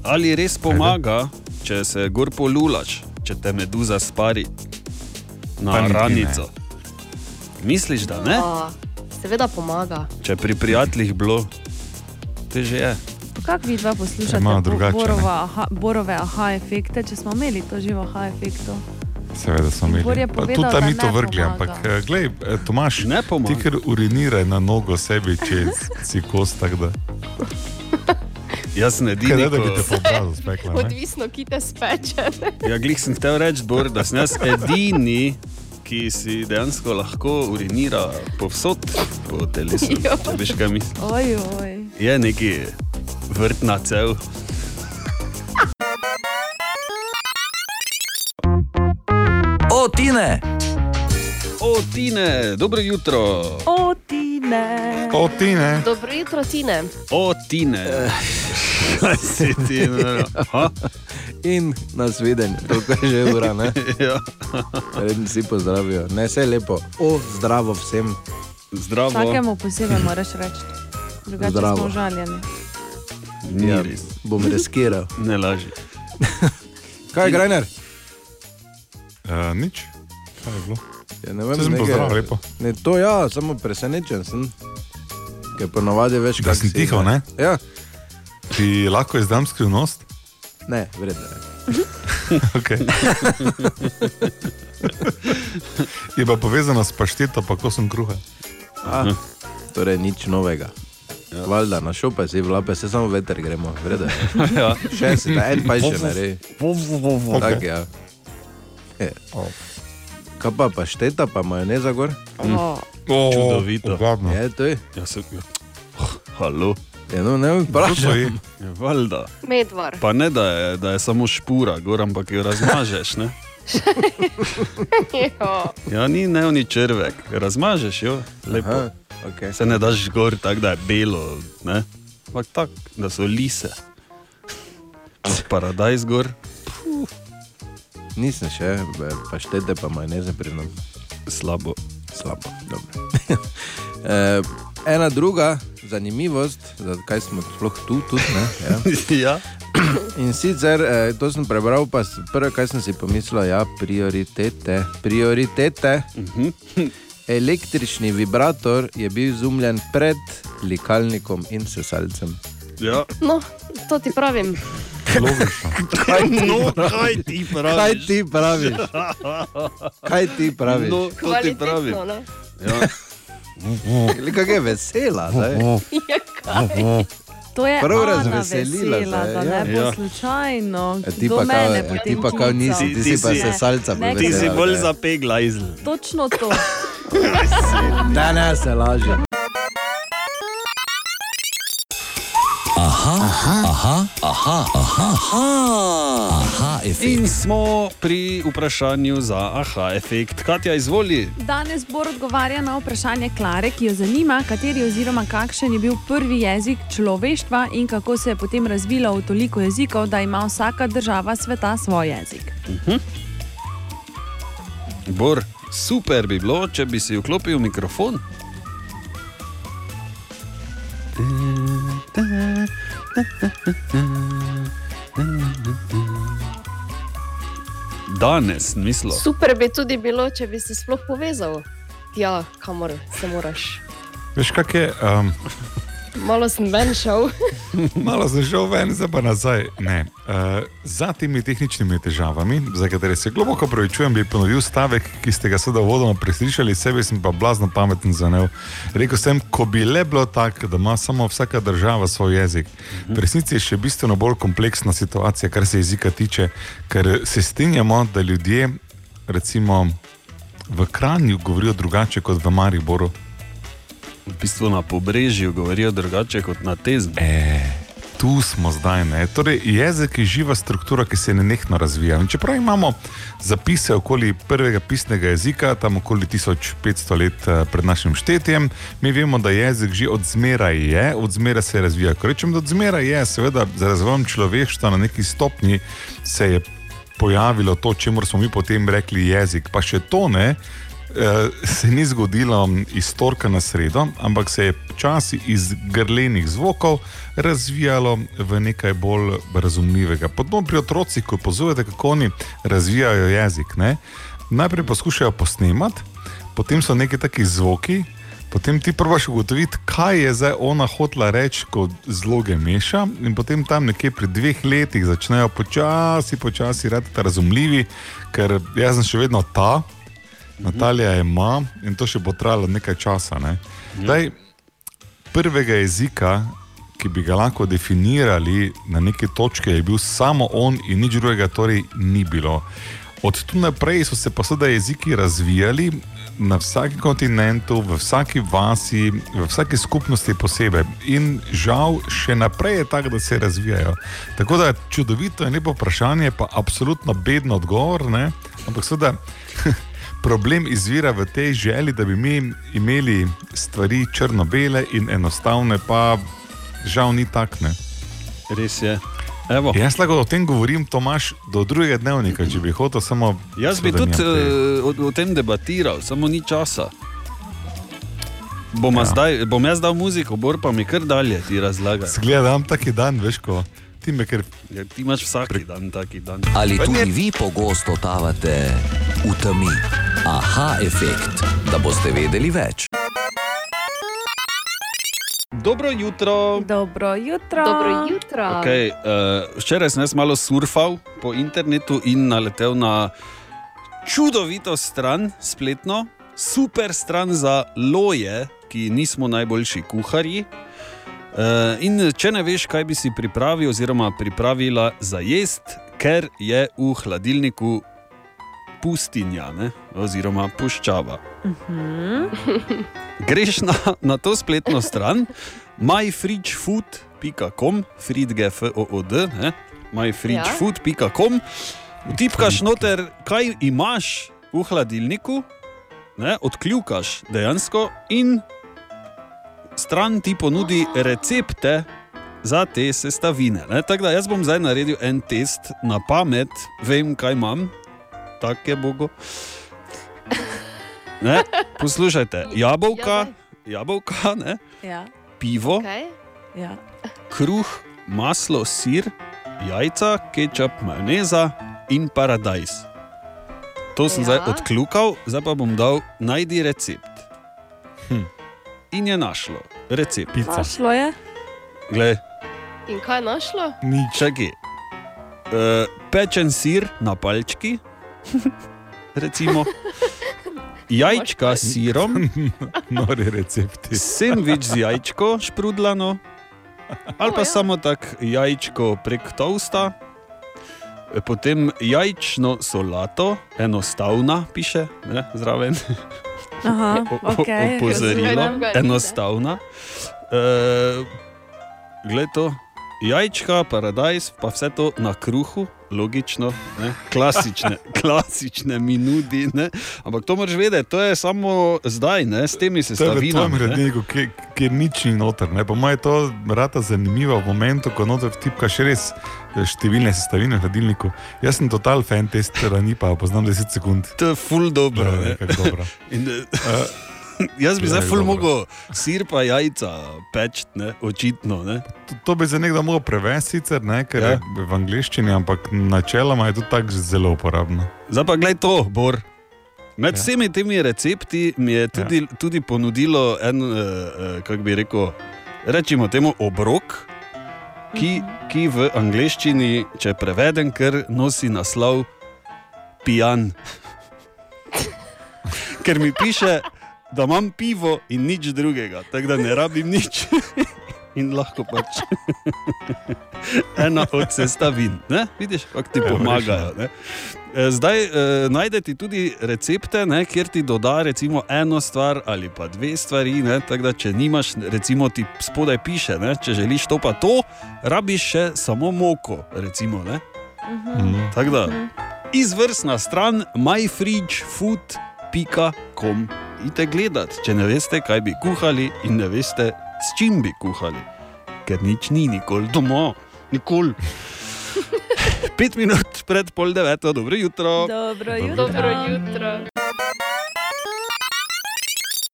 ali res pomaga, če se gor polulaš, če te meduza spari Pa na niti ne. Misliš, da ne? A, seveda pomaga. Če pri prijateljih bilo, te že je. Kako vi dva poslušate bo- drugače, borova aha, borove aha efekte, če smo imeli to živo aha efektov? Seveda smo imeli. povedal, Tudi da mi to vrgli, pomaga. ampak eh, glej, eh, Tomaš, ti ker uriniraj na nogo sebi, če si kos tak da. Jaz ne ne, da bi te po obrazu spekla, ne? Odvisno, ki te speče. Ja, glih sem hotel reči, Bor, da sem jaz edini, ki si dejansko lahko urinira povsod po telesu. Veš, kaj mislim. Oj, oj. Je neki vrtna cev. O, Tine! O, Tine, dobro jutro. O, ti ne. O, ti ne. Dobro jutro, Tine. O, Tine. Kaj si ti? no? Ha? In nasvidenje, toliko je že ura, ne? Ja. Redni si pozdravijo, ne vse lepo. O, zdravo vsem. Zdravo. Vsakemu posebej moraš reči. Drugače Zdravo. smo užaljeni. Ni Ja, bom riskiral. Ne laži. Kaj je Grajner? Uh, nič. Kaj je bilo? Ja, ne vem, sem nekaj- pozdravil, lepo. Ne, to ja, samo presenečen sem. Ker ponovadi veš, Da kak sem si, tiho, ne? Ja, Ti lahko izdam skrivnost? ne, vredno je. Okay. je pa povezano s pašteto, pa kosom kruha. A, torej nič novega. Ja. Valjda, na šope si vlape, se samo veter gremo, vredno je. Ja. Še si en pa še naredi. Okay. Tak, ja. Je. Kaj pa pašteta, pa majoneza gor? O, Oh, Čudovito. Ugadno. Je, to je. Ja, sem, ja. Halo. Ja, no, ne vem, vprašaj. Ja, valjda. Medvar. Pa ne, da je, da je samo špura, gor, ampak jo razmažeš. Ne? Jo. Ja, ni neoni črvek, razmažeš jo, lepo. Aha, okay. Se ne daš gor tako, da je belo, ne? ampak tako, da so lise. Paradajz gor, Nisem še, be, paštete pa majoneze pridem. slabo. Slabo, dobro. e, ena druga zanimivost, zakaj smo sploh tu, tudi, ne? Ja. ja. In sicer, eh, to sem prebral, pa prvo, kar sem si pomislil, ja, prioritete. prioritete. Električni vibrator je bil izumljen pred likalnikom in sesalcem. Ja. No, to ti pravim. Kaj ti No, praviš? kaj ti praviš? Kaj ti praviš? Kaj ti praviš? No, to ti pravim. Ne? Ja. Kako je vesela, zdaj. Ja, kaj? To je Prav razveselila vesela, se, da ja. ne bo Ja. slučajno. A ti pa kao- mene a potem ti pa kao nisi, ti si pa Ne, sesalca ne, Ti si bolj zapegla izl. Točno to. Da ne se laže. Aha, aha, aha, aha, aha, aha, aha efekt. In smo pri vprašanju za aha efekt. Katja, izvoli. Danes bo odgovarjal na vprašanje Klare, ki jo zanima, kateri oziroma kakšen je bil prvi jezik človeštva in kako se je potem razvilo v toliko jezikov, da ima vsaka država sveta svoj jezik. Bor, super bi bilo, če bi si vklopil mikrofon. Danes, mislim. Super bi tudi bilo, če bi se sploh povezal. Ja, kamor se moraš. Veš, kak je? Um, Malo sem ven šel. malo sem šel ven, zdaj pa nazaj. Ne. Uh, za temi tehničnimi težavami, za katere se globoko pravičujem, bi ponovil stavek, ki ste ga sedaj vodoma preslišali, sebi sem pa blazno pameten za ne. Rekel sem, ko bi le bilo tako, da ima samo vsaka država svoj jezik. V resnici je še bistveno bolj kompleksna situacija, kar se jezika tiče, ker se strinjamo, da ljudje, recimo v Kranju, govorijo drugače kot v Mariboru. V bistvu na pobrežju govorijo drugače kot na teznu. E, tu smo zdaj. Ne? Torej, jezik je živa struktura, ki se nenehno razvija. In čeprav imamo zapise okoli prvega pisnega jezika, tam okoli 1500 let eh, pred našim štetjem, mi vemo, da jezik že od zmeraj je, od zmeraj se razvija. Ko rečem, da od zmeraj je, seveda, z razvojem človeštva na neki stopni se je pojavilo to, čemu smo mi potem rekli jezik. Pa še to ne. Eh, Se ni zgodilo iz torka na sredo, ampak se je počasi iz grlenih zvokov razvijalo v nekaj bolj razumljivega. Podobno pri otrocih, ko opazujete, kako oni razvijajo jezik. Ne? Najprej poskušajo posnemati, potem so neki taki zvoki, potem ti prvaš ugotoviti, kaj je zdaj ona hotla reči, ko zloge meša, in potem tam nekje pri dveh letih začnejo počasi, počasi raditi razumljivi, ker jaz sem še vedno ta. Natalija je ima in to še bo trajalo nekaj časa. Ne? Daj, prvega jezika, ki bi ga lahko definirali na neki točki, je bil samo on in nič drugega, torej ni bilo. Od tu naprej so se pa sedaj jeziki razvijali na vsakem kontinentu, v vsaki vasi, v vsaki skupnosti posebej. In žal še naprej je tako, da se razvijajo. Tako da čudovito je lepo vprašanje, pa absolutno bedno odgovor. Ne? Ampak seveda. Problem izvira v tej želji, da bi mi imeli stvari črno-bele in enostavne, pa žal ni takne. Res je. Evo. Jaz lahko o tem govorim, Tomaš, do drugega dnevnika, če bi hotel samo. Jaz bi tudi uh, o, o tem debatiral, samo ni časa. Bom, Ja. ja. zdaj, bom jaz dal muziko, bor pa mi kar dalje ti razlaga. Zgledam taki dan, veš, ko me ker. Ja, ti imaš vsak dan taki dan. Ali tudi vi pogosto totavate v temi? Aha, efekt, da boste vedeli več. Dobro jutro. Dobro jutro. Dobro jutro. Okay, uh, včeraj sem jaz malo surfal po internetu in naletel na čudovito stran, spletno, super stran za loje, ki nismo najboljši kuharji. Uh, in če ne veš, kaj bi si pripravil, oziroma pripravila za jesti, ker je v hladilniku pustinja, ne? oziroma puščava. Greš na, na to spletno stran, myfridgefood.com, fridgefood, myfridgefood.com, vtipkaš noter, kaj imaš v hladilniku, ne, odkljukaš dejansko in stran ti ponudi recepte za te sestavine. ne. Tako da jaz bom zdaj naredil en test na pamet, vem, kaj imam, tako je Bogo. Ne? Poslušajte, jabolka, jabolka ne? Ja. pivo, Okay. Ja. kruh, maslo, sir, jajca, kečap, majoneza in paradajz. To sem ja. zdaj odkljukal, zdaj pa bom dal najdi recept. In je našlo recept. Našlo je. Glej, In kaj je našlo? Nič. Čakaj. Uh, pečen sir na palčki, recimo. Jajčka s sirom, nori recepti. Sendvič z jajčko, šprudlano, ali pa samo tako jajčko prek tosta, potem jajčno solato, enostavna, piše ne, zraven. Aha, O- o- okej. Opozorilo, enostavna. Uh, Glej to, jajčka, paradajz, pa vse to na kruhu, logično, ne? klasične, klasične minudi. Ne? Ampak to moraš vedeti, to je samo zdaj, ne? s temi To je v redniku, kjer, kjer nič ni noter. Ne? Po mojem je to rata zanimivo v momentu, ko noter vtipkaš res številne sestavine v hladilniku. Jaz sem total fan te strani, pa poznam 10 sekund. To je ful dobro. Ja, dobro. In, uh, jaz bi zdaj Glej, ful mogel sir pa jajca peč, ne? očitno. Ne? To, to bi za nekdo mogel prevesti, sicer, ne, ker Ja. ja. je v angleščini, ampak načeloma je to tako zelo uporabno. Zdaj pa gledaj to, Bor. Med Ja. ja. vsemi temi recepti mi je tudi, ja. tudi ponudilo en, uh, uh, kako bi rekel, rečemo temu obrok, ki, ki v angleščini, če prevedem, ker nosi naslov pijan. Ker mi piše, da imam pivo in nič drugega, tako da ne rabim nič. In lahko pač ena od sestavin, ne? vidiš, kako ti pomagajo. Ne? E, Zdaj eh, najdete tudi recepte, ne, kjer ti doda recimo eno stvar ali pa dve stvari. Ne, tako da, če nimaš, recimo ti spodaj piše, ne, če želiš to pa to, rabiš še samo moko. Recimo, ne. Mhm. Tako da, izvrstna stran myfridgefood.com. Idite gledat, če ne veste, kaj bi kuhali in ne veste, s čim bi kuhali. Ker nič ni nikoli doma, nikoli. Pet minut pred pol deveto, dobro jutro. Dobro jutro. Dobro jutro.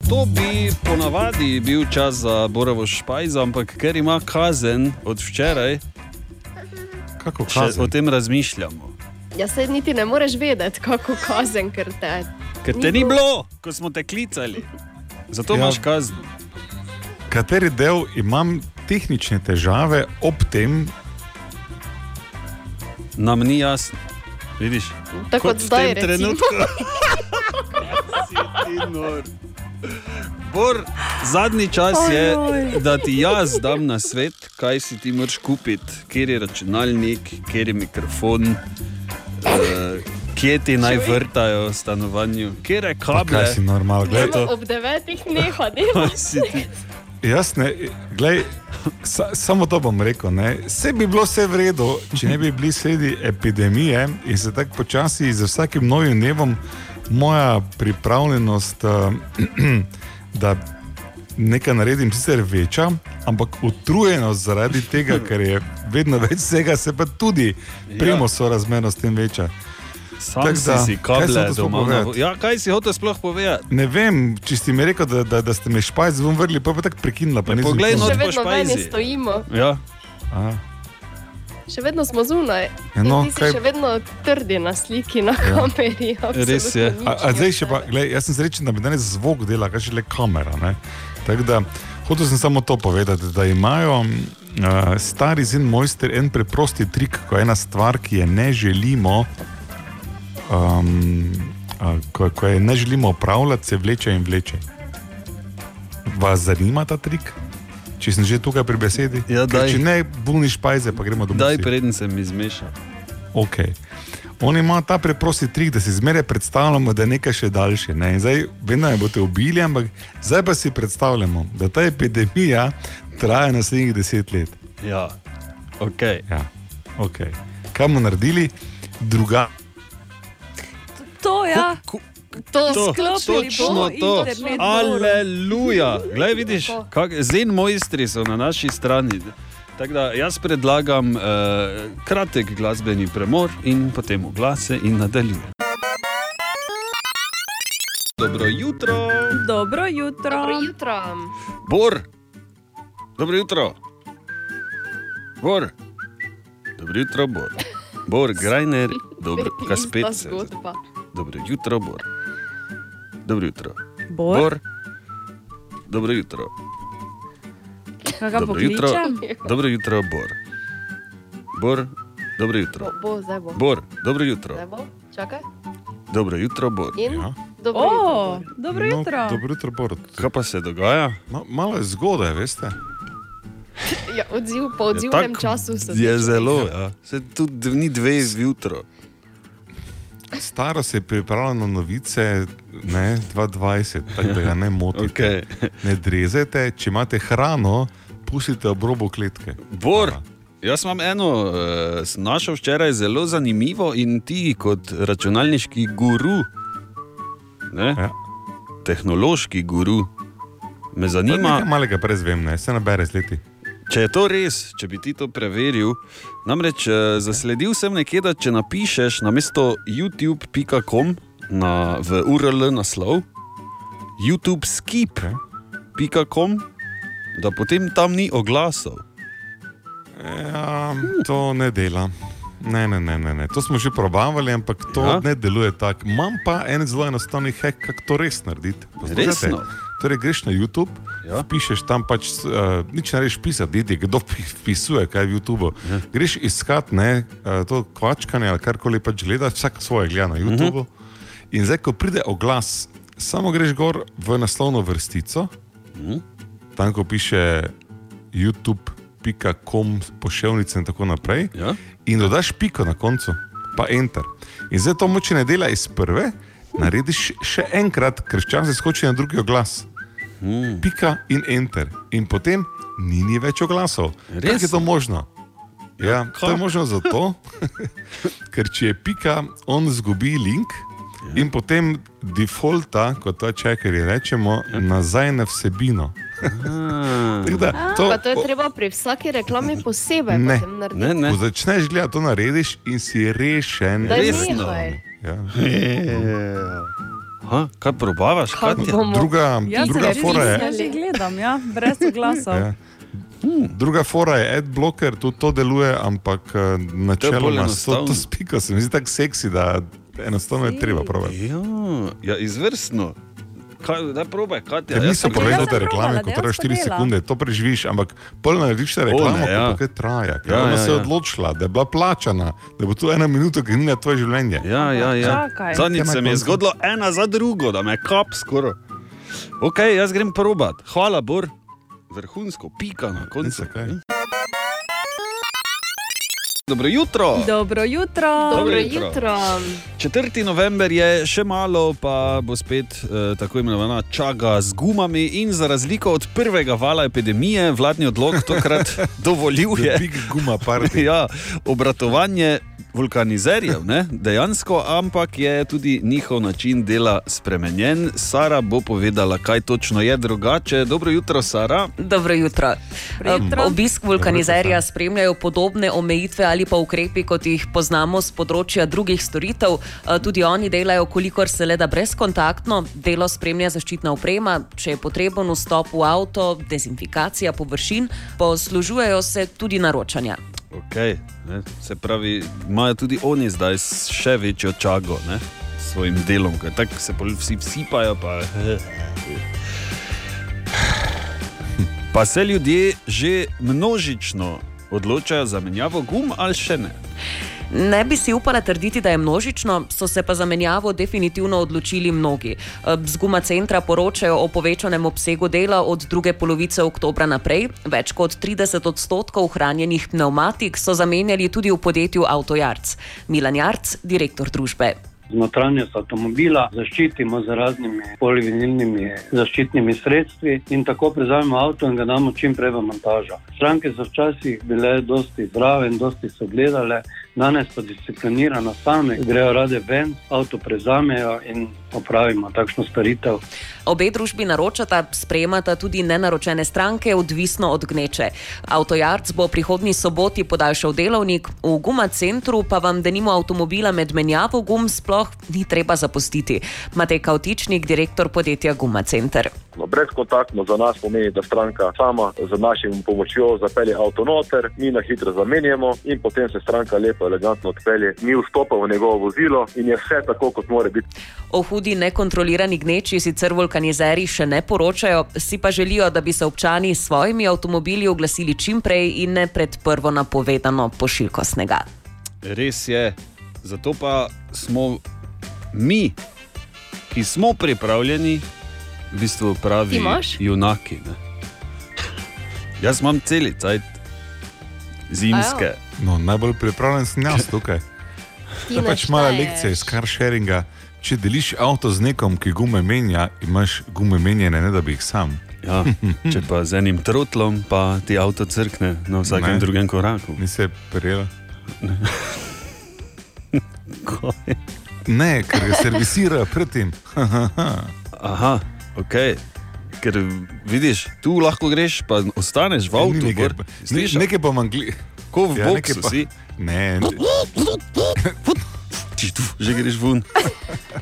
To bi ponavadi bil čas za Borovo špajzo, ampak ker ima kazen od včeraj, Kako kazen? o tem razmišljamo. Ja, se niti ne moreš vedeti, kako kazen, ker te. Ker te ni bilo, ko smo te klicali. Zato ja. imaš kazen. Kateri del imam tehnične težave ob tem, Nam ni jasno. Vidiš? Tako kot v zdaj, tem. Si ti nor. Bor, zadnji čas je, da ti jaz dam na svet, kaj si ti moraš kupiti, kjer je računalnik, kjer je mikrofon, uh, kje ti naj vrtajo v stanovanju, kje je kable. kaj si normal. Glej, to. Ob devetih si ti? Jaz ne, glej, sa, samo to bom rekel. Ne. Vse bi bilo vse v redu, če ne bi bili sredi epidemije in se tako počasi z vsakim novim dnevom moja pripravljenost, uh, da nekaj naredim, sicer večja, ampak utrujenost zaradi tega, ker je vedno več vsega, se pa tudi premo sorazmerno s tem večja. Sam Tako si da, si kable doma. na povedati? Ja, kaj si hotel sploh povedati? Ne vem, če si mi rekel, da, da, da ste me špajz ven vrli, pa je pa tako prekinila. Pa Ja, nisem poglej, no, Še vedno špajzi. stojimo, Ja. Aha. še vedno smo zunaj. Ja, no, In ti si kaj- še vedno trdi na sliki, na kameri. Res je. nič A, a zdaj še pa, gled, jaz sem srečen, da mi danes zvok dela, kaj še le kamera. ne. Tako da, hotel sem samo to povedati, da imajo uh, stari zin mojster en preprosti trik, ko ena stvar, ki je ne želimo, um, ko, ko je ne želimo upravljati, se vleče in vleče. Vas zanima ta trik? Če sem že tukaj pri besedi, Ja, Ker če ne, buni špajze, pa gremo domov. Daj, preden se mi zmeša. Okay. On ima ta preprosti trik, da si zmeraj predstavljamo, da je nekaj še daljše. Ne? In Zdaj, vedno je boste ubili, ampak zdaj pa si predstavljamo, da ta epidemija traja naslednjih deset let. Ja, ok. Ja. Okay. Kaj bomo naredili? Druga. To ja. Ku- To To, točno to. Aleluja. Glej, vidiš, kak, zen mojstri so na naši strani. Tako da jaz predlagam uh, kratek glasbeni premor in potem oglase in nadaljujem. Dobro jutro, Dobro jutro. Dobro jutro. Bor. Dobro jutro. Bor. Dobro jutro, Bor. Bor, Grajner, dobro, Ista kaspet. se- zgodba. Dobro jutro, Bor. Dobro jutro. Bor? Bor. Dobro jutro. Dobro jutro. Dobro jutro, Bor. Bor, dobro jutro. Bo, bo, zdaj bo. Bor, dobro jutro. Zdaj bo, čakaj. Dobro jutro, Bor. In? Ja. Dobro O, jutro. dobro No, jutro. dobro jutro, Borut. Kaj pa se dogaja? Ma, malo je zgodaj, veste. Ja, odziv, po odzivnem času se Je zelo, ja. Se tudi ni dve zjutraj. Staro se je pripravljalo na novice, ne 2020, tako da ga ne motite. Okay. Ne drezajte, če imate hrano, pustite ob robu kletke. Bor, jaz imam eno, sem našel včeraj zelo zanimivo in ti kot računalniški guru, ne, Ja. tehnološki guru, me Ima... zanima, Malega prezvem, ne, se nabere z leti. če je to res, če bi ti to preveril. Namreč uh, zasledil sem nekje, da če napišeš na mesto youtube.com na, v URL naslov, youtube-skip.com, da potem tam ni oglasov. Ja, to ne dela. Ne, ne, ne, ne, ne. To smo že probavali, ampak to Ja? ne deluje tako. Imam pa en zelo enostaven hack, kako to res narediti. Poslušajte. Resno? Torej, greš na YouTube, Ja. pišeš tam pač, uh, nič ne rečeš pisati, niti kdo pi- vpisuje, kaj je v YouTubu. Ja. Greš iskat ne, uh, to kvačkanje ali karkoli pač gledaš, vsak svoje gleda na YouTubu. Uh -huh. In zdaj, ko pride oglas, samo greš gor v naslovno vrstico, uh -huh. tam ko piše youtube.com, poševnice in tako naprej. Ja? In dodaš piko na koncu, pa enter. In zdaj to moče ne dela iz prve, narediš še enkrat, ker včasih skoči na drugi oglas. Hmm. Pika in enter. In potem ni, ni več oglasov. Kako je Resno? to možno? Ja, to je možno zato, ker če je pika, on zgubi link Ja. in potem defaulta, kot ta čekari rečemo, Ja. nazaj na vsebino. Da, to, Pa to je treba pri vsaki reklami posebej Ne. narediti. Ko začneš gledati, to narediš in si rešen. Daj nehaj. Ja. Ha, kaj probavaš? Kako Katja? bomo- Druga, Ja, druga fora je. Jaz že gledam, ja, brez oglasov. Ja. Druga fora je adblocker, tudi to deluje, ampak eh, načeloma to, to spiko se mi zdi tako seksi, da enostavno je treba probati. Ja, ja izvrstno. Kaj, daj probaj, Katja. Ker jaz niso sem- povedali te sem reklame, probala, ko traja dejansko 4 dela. sekunde, to preživiš, ampak polno narediš reklamo, ne, ja. ki kaj traja. Ker Ja, ona ja, se je ja. odločila, da je bila plačana, da bo to ena minuta, ki ni na tvoje življenje. Ja, ja, ja. Zadnjič na se mi je zgodilo ena za drugo, da me je kap skoraj. Ok, jaz grem probat. Hvala, Bor. Vrhunsko, pika na koncu. Zakaj? Dobro jutro. Dobro jutro. Dobro jutro. jutro. 4. november je še malo, pa bo spet eh, tako imenovana čaga z gumami. In za razliko od prvega vala epidemije, vladni odlog tokrat dovoljuje Big guma ja, obratovanje vulkanizerjev, ne, dejansko, ampak je tudi njihov način dela spremenjen. Sara bo povedala, kaj točno je drugače. Dobro jutro, Sara. Dobro jutro. Dobro jutro. Eh, Obisk vulkanizerja spremljajo podobne omejitve ali pa ukrepi, kot jih poznamo z področja drugih storitev. Eh, Tudi oni delajo, kolikor se le da brezkontaktno. Delo spremlja zaščitna oprema, če je potreben vstop v avto, dezinfikacija površin, poslužujejo se tudi naročanja. Okay, ne, se pravi, imajo tudi oni zdaj še večjo čago ne, s svojim delom, ker tako se vsi vsipajo. Pa, pa se ljudje že množično odločajo za menjavo gum ali še ne. Ne bi si upala trditi, da je množično, so se pa za menjavo definitivno odločili mnogi. Z Guma centra poročajo o povečanem obsegu dela od druge polovice oktobra naprej. Več kot 30 odstotkov hranjenih pneumatik so zamenjali tudi v podjetju Autojarc. Milan Jarc, direktor družbe. Notranjost avtomobila zaščitimo z raznimi polivinilnimi zaščitnimi sredstvi in tako prezamemo avto in ga damo čim prej v montažo. Stranke so včasih bile dosti zdrave in dosti so gledale, danes pa disciplinirano same grejo rade ven, avto prezamejo in opravimo takšno storitev. Obe družbi naročata, sprejemata tudi nenaročene stranke, odvisno od gneče. Avtojarc bo prihodnji soboti podaljšal delovnik, v Guma centru pa vam denimo avtomobila med menjavo gum sploh ni treba zapustiti. Matej Kautičnik, direktor podjetja Guma Center. No, brezkontaktno za nas pomeni, da stranka sama z našim pomočjo zapelje avto noter, mi na hitro zamenjamo in potem se stranka lepo, elegantno odpelje. Mi vstopamo v njegovo vozilo in je vse tako, kot mora biti. O hudi nekontrolirani gneči sicer vulkanizeri še ne poročajo, si pa želijo, da bi se občani s svojimi avtomobili oglasili čim prej in ne pred prvo napovedano pošiljko snega. Res je, zato pa smo mi, ki smo pripravljeni, v bistvu pravi junaki. Ne? Jaz imam celice, zimske. No, najbolj pripravljen sem jaz tukaj. To je pač mala lekcija iz car sharinga. Če deliš avto z nekom, ki gume menja, imaš gume menjene, ne da bi jih sam. Ja, če pa z enim trotlom, pa ti avto crkne na vsakem Ne. drugem koraku. Nisi prijela? Kaj? Ne, ker ga servisirajo predtem. Aha, ok. Ker vidiš, tu lahko greš, pa ostaneš v avtu. nekaj, gor. ne, nekaj pa mangli. Ko v Ja, ja, boksu pa- si. Ne, Ti tu že greš ven,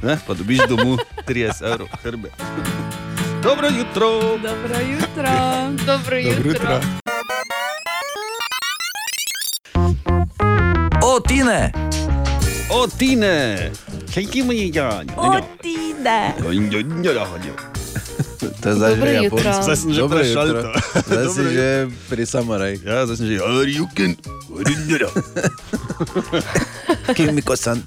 ne? pa dobiš domov 30 evrov hrbe. Dobro jutro. Dobro jutro. Dobro jutro. O, Tine! O, Tine! Kaj ti mi je? Otide. To je zdaj Dobro že jutro. japonsko. Zdaj sem že Dobro prešalto. jutro. Zdaj si Dobro že pri samuraju. Ja, zdaj sem že, Ryuken, Kimiko san.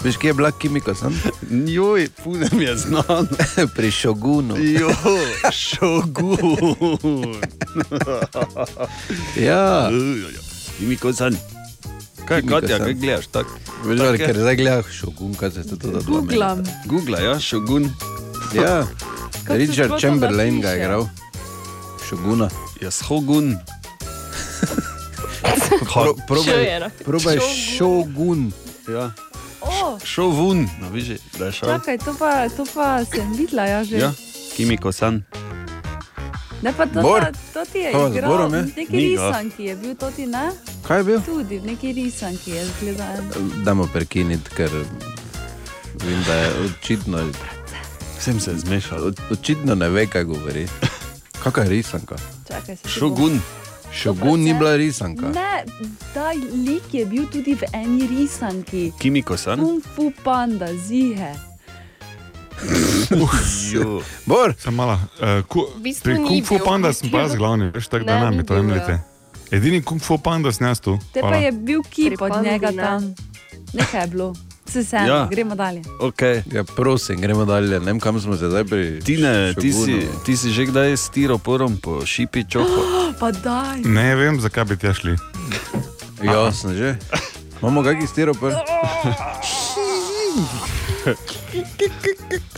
Veš, kje je bila Kimiko san? Joj, puno mi je znano. pri Šogunu. Jo, šogun. Ja. Kimiko san. Kaj, Kimiko Katja, kaj gledaš? Tak, Veš, tak ker zdaj gledaš Šogun, kaj se to da. Googlam. Google, ja, šogun. Ja, Kako Richard Chamberlain ga je igral. Šoguna. Ja, shogun. Pro, probaj, probaj Šogun. Ja. O, Šel ven, no, viži, da je šel. čakaj, to pa, to pa sem videla, ja že. Ja, Kimiko san. Ne pa to, Bor. to ti je igral, Borom, je? neki Ni risanki je bil to ti, ne? Kaj je bil? Tudi neki risanki je zgledal. Dajmo prekiniti, ker vem, da je očitno, Vsem se je zmešal. od- očitno ne ve, kaj govori. Kakšna je risanka? Čakaj, Šogun. Šogun ni bila risanka. Ne, ta lik je bil tudi v eni risanki. Kimiko san. Kung fu panda, zihe. Jo. Bor, Sem mala. Uh, ku, V bistvu pri Kung Fu Panda sem pa jaz glavni, veš, tako da nam je to jemljete. Edini Kung Fu Panda sem jaz tu. Te pa je bil kip od njega tam. Nekaj je bilo. Se se, Ja. gremo dalje. Okay. ja, prosim, gremo dalje. Ne vem, kam smo se zdaj pri. Tine, ti si, ti si že kdaj s tiroporom po šipi? Pa daj. Ne vem, zakaj bi tja šli. Jasno, že. Imamo kakšen stiropor?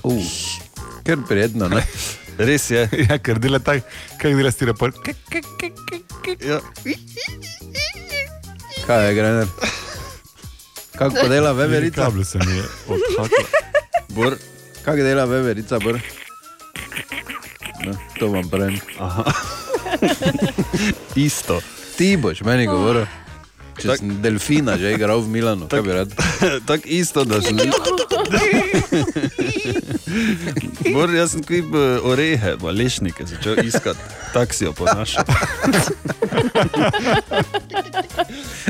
Uh, ker prijetno, ne? Res je. Ja, ker dela tako, kaj dela stiropor. Ja. Kaj je, Grener? Kako dela veverica? Kabel se mi je odhakal. Bor. Kako dela veverica, br? No, to vam pravim. Aha. Isto. Ti boš meni govoril. Če Tak- sem delfina že igral v Milanu, kaj bi rad? Tako isto, da sem. Bor, jaz sem kvip orehe, malešnike, začel iskati taksijo po našem.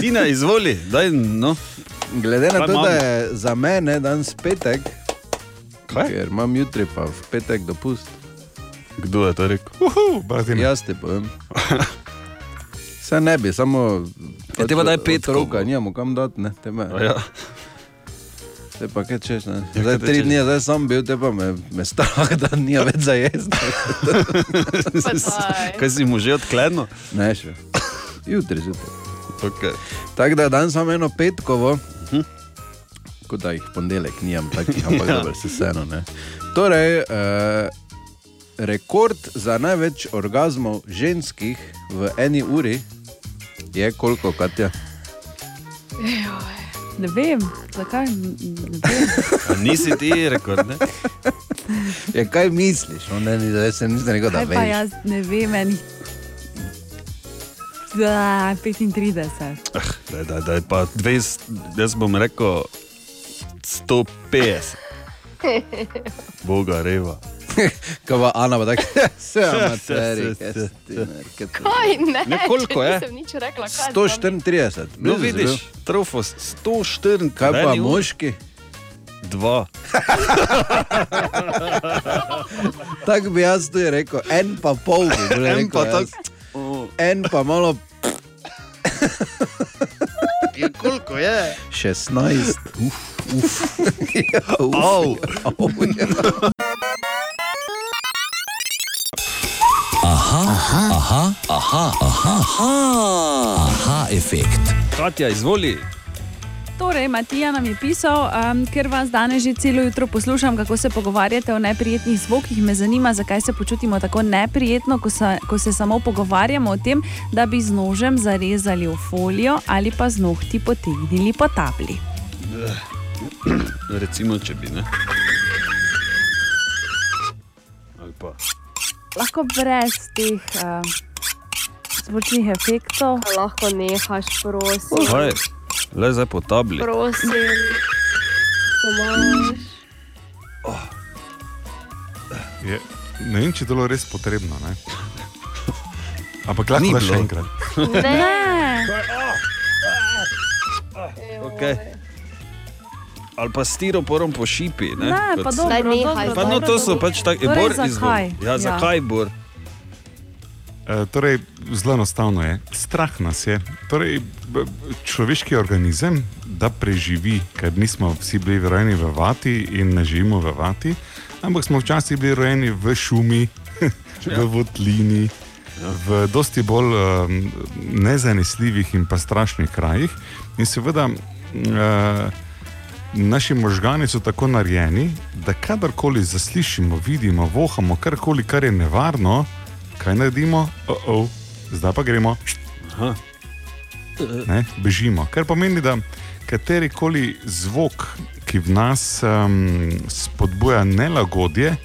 Tina, izvoli, daj, no. Glede na to, imamo? da je za mene danes petek, Kaj? ker imam jutri pa v petek dopust, Kdo je to rekel? Uhu, Brazilija. jaz ti povem. Saj ne bi, samo. Ja, te pa daj petkovo. Roka, nimamo kam dati, ne, te me. Ja. Te pa kaj češ, ne. Ja, Zdaj tri dni, zdaj sem bil, te pa me, me strah, da ni več za jesti. Kaj si mu že odklenil? Ne še. Jutri zjutraj. Okay. Tako da danes imam eno petkovo, kot da jih ponedeljek nimam, takih, ampak Ja. dobro, se vseeno ne. Torej, eh, rekord za največ orgazmov ženskih v eni uri je koliko, Katja? Ne vem, zakaj. Ne vem. A nisi ti rekord, ne? Ja, kaj misliš? No, ne, ne, se nisem rekel, da Kaj pa veš. jaz ne vem, enih. Da, 35. Ah, daj, daj, daj, pa 20, jaz bom rekel 150, boga reva. Kaj pa Ana, pa tako, vse Se, amateri, kaj ne, ne? Koliko je? Nič rekla. Kaj 134. No, vidiš, trofos 104. Kaj pa moški? Dva. Tako bi jaz tudi rekel, en pa pol bi bil En rekel. pa jaz. tako. En pa malo Je koliko je? 16. Uf, uf. Au. Au, ja. Aha, aha, aha, aha, aha, aha, aha efekt. Katja, izvoli. Torej, Matija nam je pisal, um, ker vas danes že celo jutro poslušam, kako se pogovarjate o neprijetnih zvokih. Me zanima, zakaj se počutimo tako neprijetno, ko se, ko se samo pogovarjamo o tem, da bi z nožem zarezali v folijo ali pa z nohti potegnili po tabli. Recimo, če bi ne. Ali pa. Lahko brez teh um, zvočnih efektov. Lahko nehaš, prosim. Kaj? Le zdaj po tabli. Prosim. Tomaž. Je, ne vem, če je to res potrebno. Ne? Ampak lahko da še bilo. enkrat. Okay. Ali pa stiroporom po šipi. Ne, Ne, Kot pa se- dobro, Daj, nehaj Pa no, to so pač taki, Torej, bor zakaj? izvoli. Ja, Ja. zakaj bor? E, torej, zelo enostavno je. Strah nas je. Torej, človeški organizem, da preživi, ker nismo vsi bili rojeni v vati in ne živimo v vati, ampak smo včasih bili rojeni v šumi, v votlini, v dosti bolj um, nezanesljivih in pa strašnih krajih. In seveda, uh, naši možgani so tako narejeni, da kadarkoli zaslišimo, vidimo, vohamo karkoli, kar je nevarno, kaj naredimo, oh -oh, zdaj pa gremo. Aha. Ne, bežimo. Kar pomeni, da katerikoli zvok, ki v nas um, spodbuja nelagodje,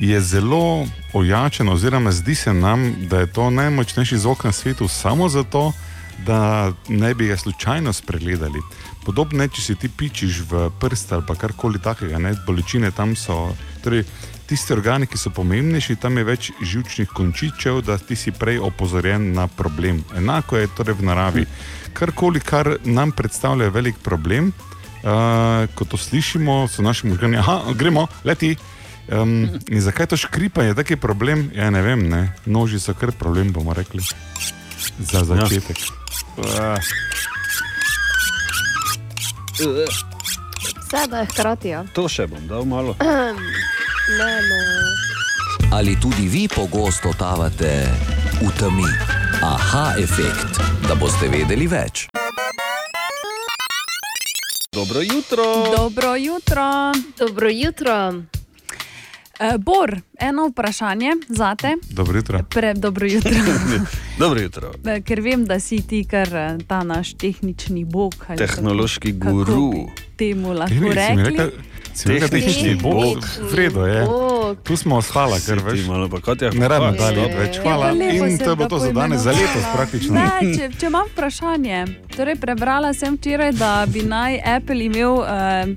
je zelo ojačen, oziroma zdi se nam, da je to najmočnejši zvok na svetu, samo zato, da ne bi ga slučajno spregledali. Podobno je, če si ti pičiš v prst ali karkoli takega, ne, bolečine tam so. Torej, Tisti organi, ki so pomembnejši, tam je več žilčnih končičev, da ti si prej opozorjen na problem. Enako je torej v naravi. Karkoli, kar nam predstavlja velik problem, uh, ko to slišimo, so naši možgani, ah, gremo, leti. Um, in zakaj to škripanje, taki problem? Ja, ne vem, ne. noži so kar problem, bomo rekli. Za začetek. Ja. Vse da je hkrati. Ja. To še bom dal malo. ne, no. Ali tudi vi pogosto totavate v temi? Aha efekt, da boste vedeli več. Dobro jutro. Dobro jutro. Dobro jutro. Uh, Bor, eno vprašanje za te. Dobro jutro. Pre, dobro jutro. Dobro jutro. Eh, Ker vem, da si ti kar eh, ta naš tehnični bog. ali Tehnološki kako- kako guru. bi Temu lahko Si mi rekli. rekel, si mi rekel, tehnični bog, vredo je. Tu smo ostala, ker veš. malo, pa Katja, Ne rabim hvala, dalje stop. več. Ja, Hvala. lepo In to je bilo to za danes, za letos praktično. Ne, če, če imam vprašanje. Torej, prebrala sem včeraj, da bi naj Apple imel uh,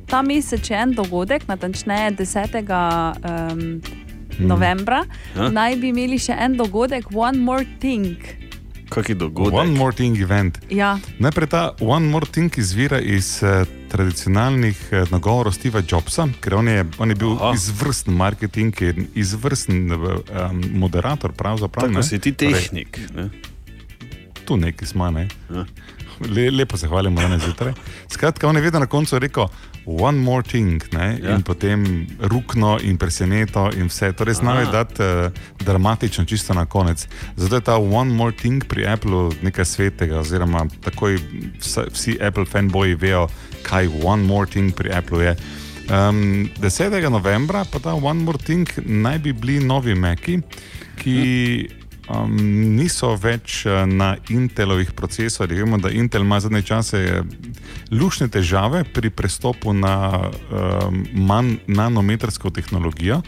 ta mesec en dogodek, natančneje 10. Um, novembra, Ja. naj bi imeli še en dogodek, One More Thing. Kaki dogodek? One more thing event. Ja. Najprej ta One More Thing izvira iz eh, tradicionalnih eh, nagovorov Steva Jobsa, ker on je, on je bil Aha. izvrsten marketing in izvrsten um, moderator. Tako ne. si ti Torej, tehnik. Ne? tu neki smo, ne. Ja. Le, lepo se hvalimo danes zjutraj. Skratka, on je vedno na koncu rekel, one more thing, ne? Ja. in potem rukno in preseneto in vse. Torej, Aha. dati uh, dramatično čisto na konec. Zato je ta one more thing pri Applu nekaj svetega, oziroma takoj vsi Apple fanboyi vejo, kaj one more thing pri Applu je. Um, 10. novembra pa ta One More Thing naj bi bili novi Meki, ki um, niso več uh, na Intelovih procesorjih. Vemo, da Intel ima zadnje čase eh, lušne težave pri prestopu na um, manj nanometrsko tehnologijo,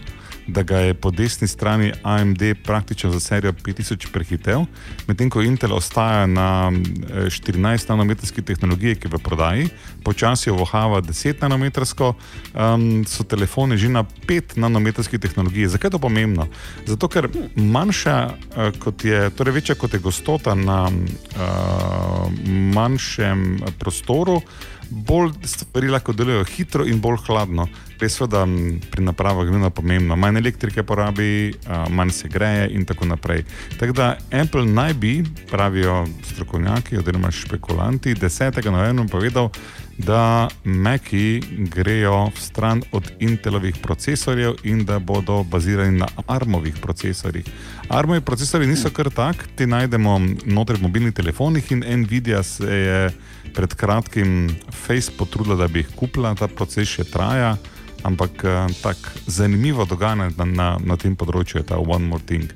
da ga je po desni strani AMD praktično za serijo 5000 prehitev, medtem ko Intel ostaja na eh, 14 nanometrski tehnologiji, ki je v prodaji, počasi vohava 10 nanometrsko, um, so telefoni že na 5 nanometrski tehnologiji. Zakaj je to pomembno? Zato, ker manjša, eh, kot je, torej večja kot je gostota na uh, manjšem prostoru, bolj stvari lahko delujejo hitro in bolj hladno. Res je, da pri napravah je pomembno. Manj elektrike porabi, manj se greje in tako naprej. Tako da Apple naj bi, pravijo strokovnjaki oziroma špekulanti, 10. novembra povedal, da Maki grejo stran od Intelovih procesorjev in da bodo bazirani na ARMovih procesorjih. ARMovi procesori niso kar tak, ti najdemo v mobilnih telefonih in Nvidia se je pred kratkim Face potrudila, da bi jih kupila, ta proces še traja, ampak eh, tako zanimivo dogajanje na, na, na tem področju je ta One More Thing.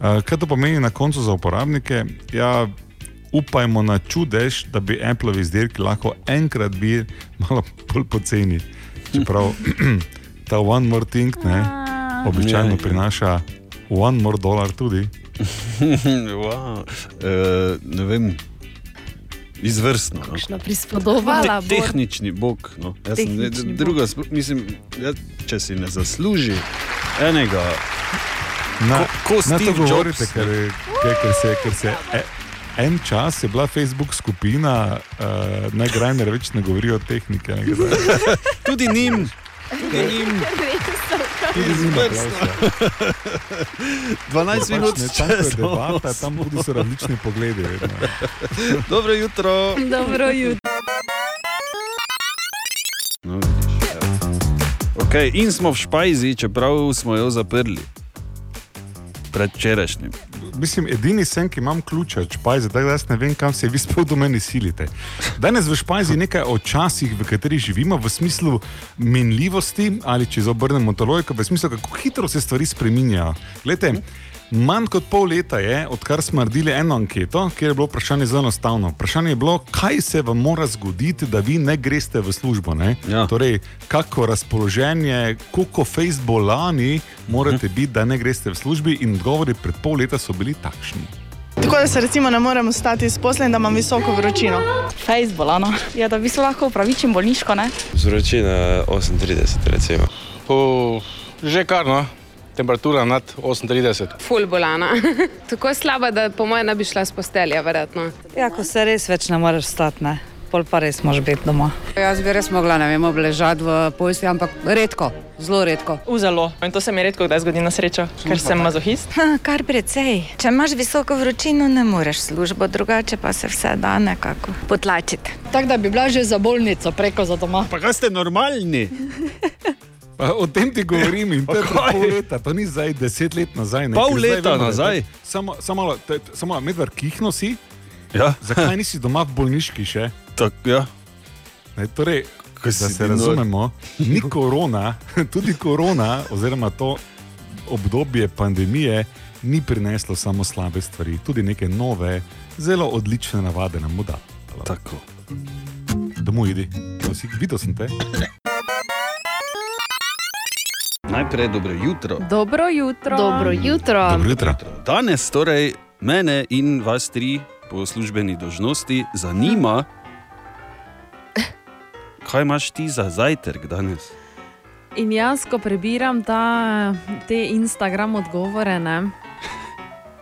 Uh, kaj to pomeni na koncu za uporabnike? Ja, upajmo na čudež, da bi Apple izdelki lahko enkrat bili malo bolj poceni. Čeprav ta One More Thing ne, običajno Ja. prinaša One More Dollar tudi. wow. uh, ne vem, izvrstno. No. Prispodoba. Te, tehnični bog. No. Jaz sem, ne, Tehnični druga, mislim, ja, če si ne zasluži enega. Na, ko na to Steve govorite, Jobs, ker, ker, ker se, ker se e, en čas je bila Facebook skupina, uh, naj grajner več ne govori o tehniki. Tudi njim. Tudi njim. Tudi njim aplavz, ja. 12 minut pač, je čez debata, tam tudi so različni pogledi. Vedno. Dobro jutro. Dobro jutro. No, vidiš, evo. okay, in smo v Špajzi, čeprav smo jo zaprli. Predvčerajšnjim. Mislim, edini sem, ki imam ključe od špajze, tako da jaz ne vem, kam se vi sploh do meni silite. Danes v špajzi nekaj o časih, v katerih živimo, v smislu minljivosti ali če zobrnemo to logiko, v smislu, kako hitro se stvari spreminjajo. Glejte, manj kot pol leta je, odkar smo naredili eno anketo, kjer je bilo vprašanje zelo enostavno. Vprašanje je bilo, kaj se vam mora zgoditi, da vi ne greste v službo. Ne? Ja. Torej, kako razpoloženje, koliko fejs bolani morate biti, da ne greste v službi, in odgovori pred pol leta so bili takšni. Tako da se recimo ne morem posla in da imam visoko vročino. Fejs bolano. Ja, da bi se lahko upravičil bolniško, ne? Vročina 38, recimo. Po, že kar no, temperatura nad 38. Ful bolana. Tako slaba, da po mojem ne bi šla s postelja, verjetno. Ja, ko se res več ne moreš stati, ne. Pol pa res moraš biti doma. Jaz bi res mogla, ne vem, obležati v posli, ampak redko, zelo redko. V zelo. In to se mi redko kdaj zgodi na srečo, ker sem mazohist. Ha, kar precej. Če imaš visoko vročino, ne moreš službo, drugače pa se vse da nekako potlačiti. Tako da bi bila že za bolnico, preko za doma. Pa kaj ste normalni? Pa O tem ti govorim in to je pol leta, to ni zdaj deset let nazaj. Ne, Pol ker zdaj leta vemo, nazaj? Samo, te- samo medvard kihno si. Ja. Zakaj nisi doma v bolniški še? Tak, ja. Ne, torej, da se ti nor? razumemo, ni korona, tudi korona, oziroma to obdobje pandemije, ni prineslo samo slabe stvari, tudi neke nove, zelo odlične navade nam da. Tako. Domov idi, videl sem te. Najprej dobro jutro. Dobro jutro. Dobro jutro. Dobro jutro. Danes torej mene in vas tri po službeni dožnosti zanima, kaj imaš ti za zajtrk danes. In jaz, ko prebiram ta, te Instagram odgovore, ne,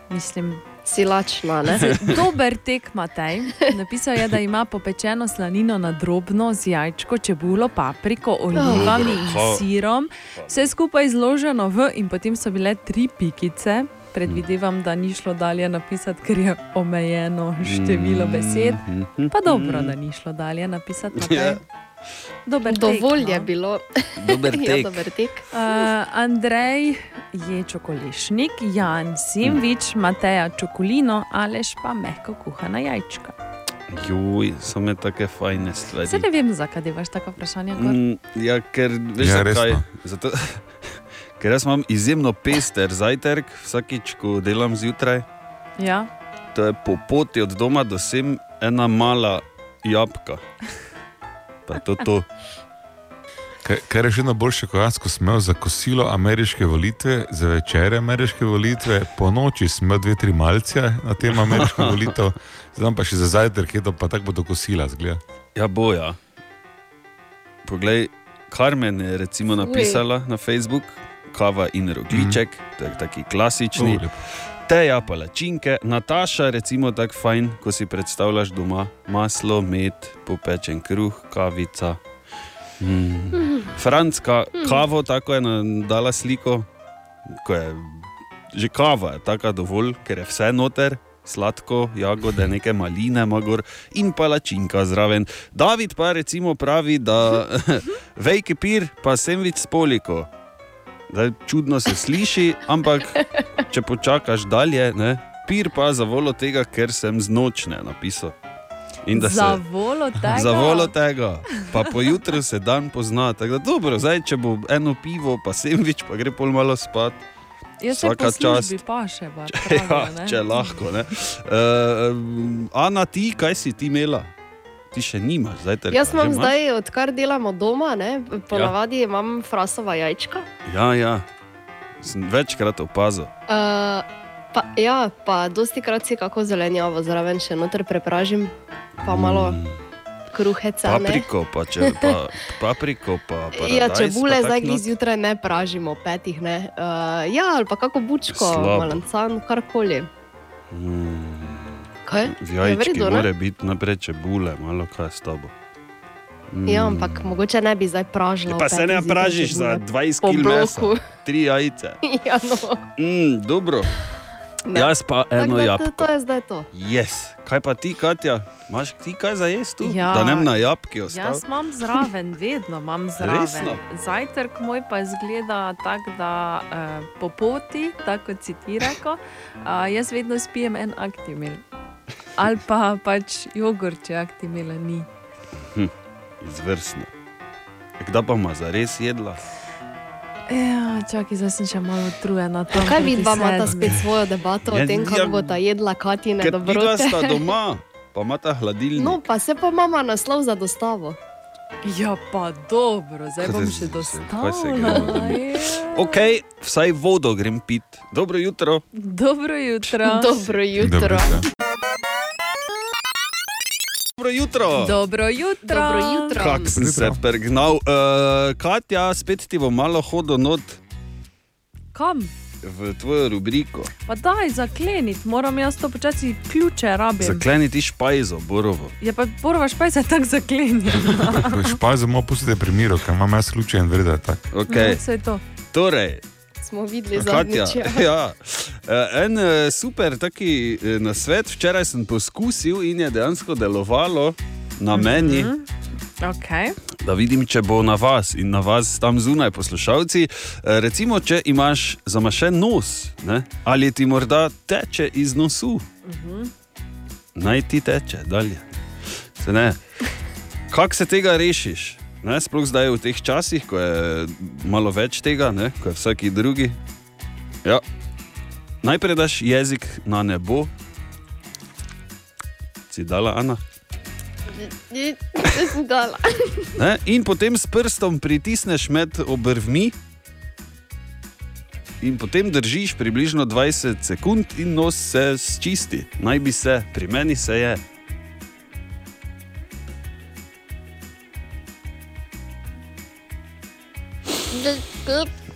mislim, silačna. Ne? Dober tek, Matej. Napisal je, da ima popečeno slanino na drobno z jajčko, čebulo, papriko, olivami in sirom. Vse skupaj zloženo v, in potem so bile tri pikice. Predvidevam, da ni šlo dalje napisati, ker je omejeno število besed. Pa dobro, da ni šlo dalje napisati. Matej. Ja. Dober tek, Dovolj no. je bilo. Dober ja, tek. dober tek. Uh, Andrej je čokolešnik, Jan Simvič, Mateja čokolino, Aleš pa mehko kuhana jajčka. Juj, so me take fajne stvari. Se ne vem, zakaj imaš tako vprašanje. Gor. Mm, ja, ker veš, Ja, ja, zakaj. Zato, ker jaz imam izjemno pester zajtrk, vsakič, ko delam zjutraj. Ja. To je po poti od doma do sem ena mala jabka. pa je to to. Kar je še na boljše, ko jaz imel za kosilo ameriške volitve, za večere ameriške volitve, po noči imel dve, tri malce na tem ameriškem volitev, zdaj pa še za zajtrk, je to pa tako bodo kosila, zgleda. Ja, boja. Poglej, Karmen je recimo napisala na Facebook, kava in rogliček, mm. tak, taki klasični. Lepo. Teja palačinke, Nataša, recimo tako fajn, ko si predstavljaš doma maslo, med, popečen kruh, kavica. Mm. Franska, kavo, tako je dala sliko, ko je že kava, je taka dovolj, ker je vse noter. Sladko, jagode, neke maline, magor in palačinka zraven. David pa recimo pravi, da vejki pir, pa semvič s poliko. Zdaj, čudno se sliši, ampak če počakaš dalje, ne, pir pa za volo tega, ker sem znočne napisal. Da Za se- volo tega. Za volo tega, pa pojutri se dan pozna. Tako da dobro, zdaj, če bo eno pivo, pa semvič, pa gre pol malo spat. Jaz se Vsaka čast. pa še bar. Ja, če lahko. ne. Uh, Ana, ti, kaj si ti imela? Ti še nimaš, zdaj te Jaz imam zdaj, odkar delamo doma, ne, ponavadi Ja. imam frasova jajčka. Ja, ja. Sem večkrat opazil. Uh, pa, ja, pa dosti krat si kako zelenjavo zraven še noter prepražim, pa malo kruhece. ne. Papriko, pa če pa papriko, pa Ja, paradajz, čebule pa zdaj not. zjutraj ne pražimo, petih ne. Uh, ja, ali pa kako bučko, Slabo. malancan, karkoli. Kaj? V jajčki mora biti naprej čebule, malo kaj s tabo. Ja, ampak mogoče ne bi zdaj pražila. Pa v se ne pražiš za čebule 20 po kg mesa, bloku. tri jajce. ja, no. Mm, dobro. Ne. Jaz pa eno Tako da to- jabolko. To je zdaj to. Yes. Kaj pa ti, Katja? Imaš ti kaj za jesti tu? Ja. Da ne na jabki ostal? Jaz imam zraven, vedno imam zraven. Resno? Zajtrk moj pa izgleda tako, da eh, po poti, tako kot si ti rekel, eh, jaz vedno spijem en aktimil. Ali pa pač jogurt, če aktimila ni. Hm, izvrstno. Kdaj pa ima za res jedla? Ja, čakaj, zdaj sem še malo utrujena. Kaj vidva imata sedmih. spet svojo debato o Ja, tem, ja, kako bo ta jedla Katine Ker ti dobrote? sta doma, pa imata hladilnik. No, pa se pa mama naslov za dostavo. Ja, pa dobro, zdaj Kaj bom se- še kaj dostavila. gremo Ok, vsaj vodo grem pit. Dobro jutro. Dobro jutro. Dobro jutro. Dobro jutro. Dobro jutro. Dobro jutro. Kak sem se pregnal. Uh, Katja, spet ti bom malo hodil not Kam? v tvojo rubriko. Pa daj zakleniti, moram jaz to počasi ključe rabiti. Zakleniti špajzo, borovo. Je pa prva špajza tako zaklenjena. Špajzo malo pustite pri miru, ker imam jaz ključe in vrede tako. Okay. No, to. Torej, Smo videli Katja, zadnjič. ja. Eh, En eh, super taki eh, nasvet, včeraj sem poskusil in je dejansko delovalo na meni. Mhm. Okay. Da vidim, če bo na vas in na vas tam zunaj poslušalci. Recimo, če imaš zamašen nos ne? ali ti morda teče iz nosu, naj ti teče dalje. Se ne. Kako se tega rešiš? Ne? Sploh zdaj v teh časih, ko je malo več tega, ne? ko je vsaki drugi. Ja. Najprej daš jezik na nebo, si dala Ana. Sem dala. Ne? In potem s prstom pritisneš med obrvmi, in potem držiš približno 20 sekund, in nos se čisti. Naj bi se, pri meni se je.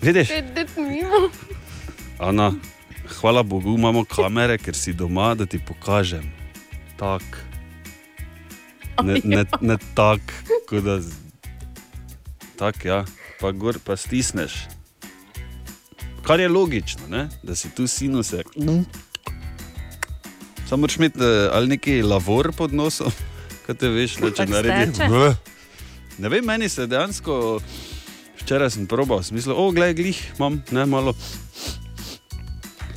Vidiš? Ana, hvala Bogu, imamo kamere, ker si doma, da ti pokažem. Tak. Ne, ne, ne tako, kot da. z- Tak, ja, pa gor pa stisneš. Kar je logično, ne? da si tu sinuse. Samo moraš imeti eh, ali neki lavor pod nosom, kaj te veš, da če Tako narediš. Ne vem, meni se dejansko, včeraj sem probal, smisel, o, gledaj, glih, imam ne malo.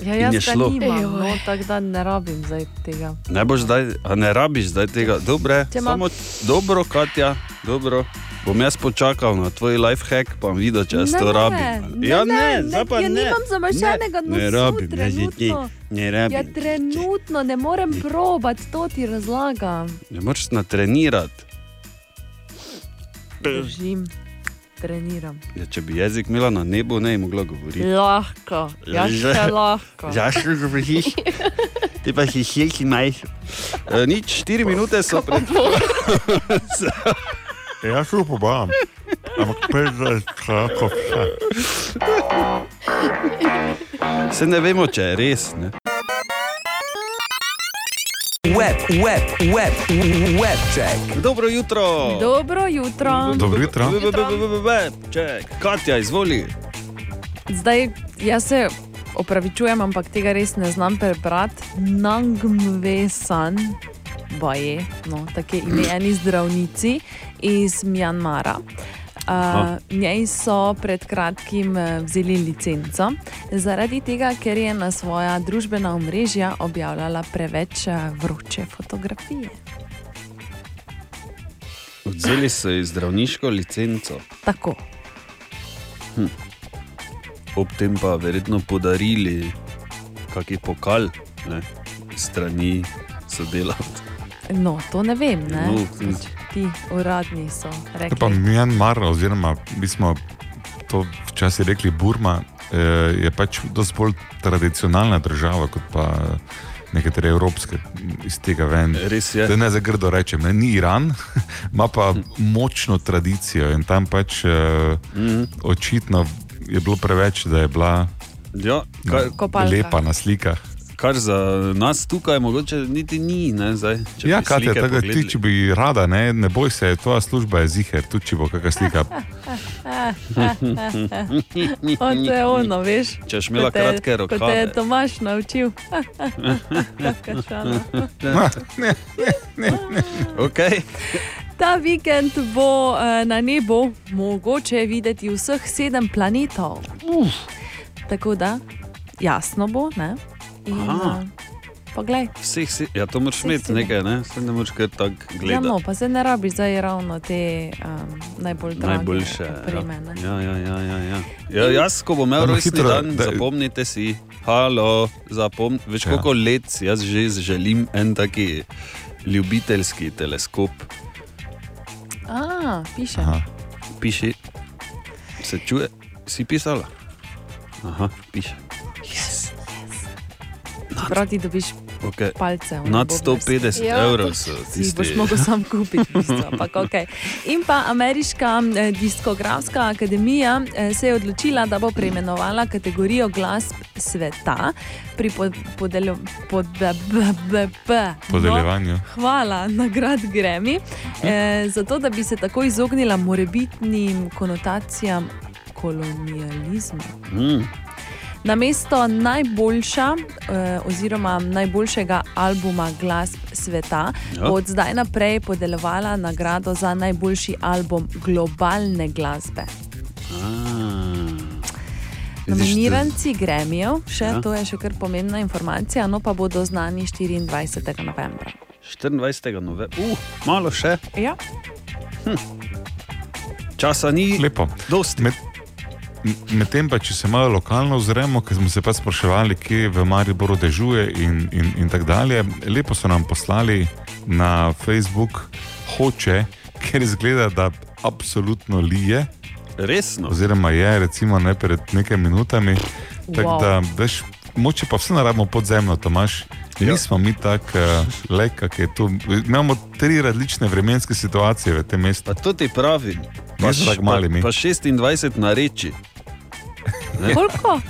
Ja, jaz je šlo. nimam, no, tako da ne rabim zdaj tega. Ne boš zdaj, a ne rabiš zdaj tega, dobre, Če samo dobro, Katja, dobro. Bom jaz počakal na tvoj life hack, pa bom videl, če jaz Ne, to ne, rabim. ne, ja, ne, ne, ne, pa ja ne. nimam zamaščenega ne, ne rabim, ne, že ti, trenutno. ne rabim. Ja, trenutno ne morem probati, to ti razlagam. Ne moreš natrenirati. Držim, treniram. Ja, če bi jezik imela na nebu, ne bi mogla govoriti. Lahko, ja še lahko. Ja, še govoriš. Ti pa si šeši naj. E, nič, štiri minute so pred. Ja, šel pobam. Ampak pet za kako vse. Se ne vemo, če je res. Ne? Web, web, web, web check. Dobro jutro. Dobro jutro. Dobro jutro. Ček, Katja, izvoli. Zdaj, jaz se opravičujem, ampak tega res ne znam prebrati. Nangmvesan, baje, no, tako ime eni zdravnici iz Mjanmara. Uh, njej so pred kratkim eh, vzeli licenco, zaradi tega, ker je na svoja družbena omrežja objavljala preveč eh, vroče fotografije. Vzeli so ji zdravniško licenco. Tako. Hm. Ob tem pa verjetno podarili kakšen pokal, ne, strani sodelavcev. No, to ne vem. Ne? No, Ti uradni so To rekli. pa Mjanmar, oziroma mi smo to včasih rekli Burma, eh, je pač dosti bolj tradicionalna država kot pa nekatere evropske iz tega ven. Res je. Da ne za grdo rečem, ne? ni Iran, ima pa močno tradicijo in tam pač eh, Mhm. očitno je bilo preveč, da je bila Ja, kar, Kopalka. lepa na slikah. Kar za nas tukaj mogoče niti ni. Ne, zdaj, Ja, Katja, tako, ti, če bi rada, ne, ne boj se, tvoja služba je ziher, tudi če bo kakšna slika. O, to je ono, veš. Če boš imela kratke Ko te je. Tomaš naučil. Kakšna šala. Okay. Ta vikend bo eh, na nebu mogoče videti vseh sedem planetov. Tako da jasno bo. Ne? In, Aha. eh, Poglej. Vseh si, ja, to moraš imeti nekaj, ne? se ne moreš kar tako Ja, gledati. no, pa se ne rabiš zdaj ravno te um, najbolj drage Najboljše. opreme. ne. Ja, ja, ja, ja, ja. ja, jaz, ko bom imel rojstni dan, da- zapomnite si, halo, zapom, veš Ja. koliko let si jaz že želim en taki ljubiteljski teleskop. A, piše. Aha. Piši, se čuje, si pisala. Aha, piše. Prav ti dobiš Okay. palce. Nad bobnarske. 150 Ja, evrov so tisti. boš mogel sam kupiti, v bistvu, ampak okay. In pa Ameriška eh, diskografska akademija eh, se je odločila, da bo preimenovala kategorijo glasb sveta pri pod, podelju, pod, b, b, b, b, Podeljevanju. No, hvala, nagrad Grammy. Eh, zato, da bi se tako izognila morebitnim konotacijam kolonializma. Mm. Na mesto najboljša, eh, oziroma najboljšega albuma glasb sveta, Ja. bo od zdaj naprej podelovala nagrado za najboljši album globalne glasbe. Nominiranci Gremijev, še ja. to je še kar pomembna informacija, no pa bodo znani 24. novembra. 24. novembra, uh, malo še. Ja. Hm. Časa ni. Lepo. Dosti. Med, medtem pa, če se malo lokalno ozremo, ker smo se pa spraševali, kje v Mariboru dežuje in, in, in tako dalje. Lepo so nam poslali na Facebook hoče, ker izgleda, da absolutno lije. Resno. Oziroma je, recimo, ne pred nekaj minutami. Tako Wow. da, veš, moče pa vse naravno podzemno, Tomaš. Nismo mi tako uh, le, kak je tu. Imamo tri različne vremenske situacije v tem mestu. Pa to ti pravim. Niso tako mali mi. Pa 26 na reči. Ne? Koliko?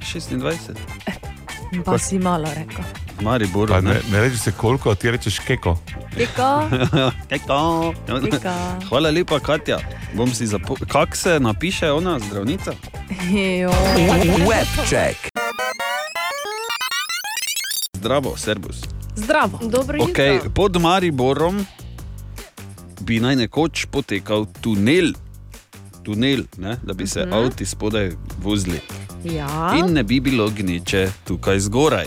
26. Pa si malo rekel. Maribor. Pa ne, ne reči se koliko, ti rečeš keko. Keko. Keko. Keko. Hvala lepa, Katja. Bom si zapo... Kak se napiše ona, zdravnica? Web check. Zdravo, servus. Zdravo. Dobro Okay, jutro. pod Mariborom bi naj nekoč potekal tunel, tunel ne, da bi se uh Mhm. -huh. avti spodaj vozili. Ja. In ne bi bilo gneče tukaj zgoraj.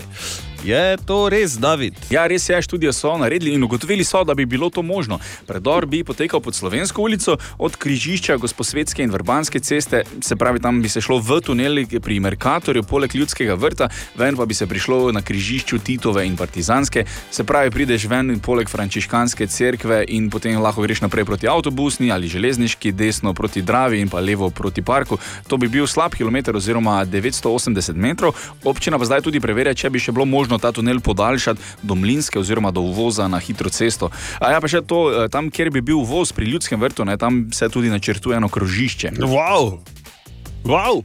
Je to res, David? Ja, res je, študijo so naredili in ugotovili so, da bi bilo to možno. Predor bi potekal pod Slovensko ulico od križišča Gosposvetske in Vrbanske ceste, se pravi, tam bi se šlo v tunel pri Merkatorju, poleg ljudskega vrta, ven pa bi se prišlo na križišču Titove in Partizanske, se pravi, prideš ven in poleg frančiškanske cerkve in potem lahko greš naprej proti avtobusni ali železniški, desno proti Dravi in pa levo proti parku. To bi bil slab kilometr oziroma 980 metrov. Občina pa zdaj tudi preverja, če bi še bilo možno ta tunel podaljšati do Mlinske oziroma do uvoza na hitro cesto. A ja, pa še to, eh, tam, kjer bi bil uvoz pri ljudskem vrtu, ne, tam se tudi načrtuje eno krožišče. Wow! Wow!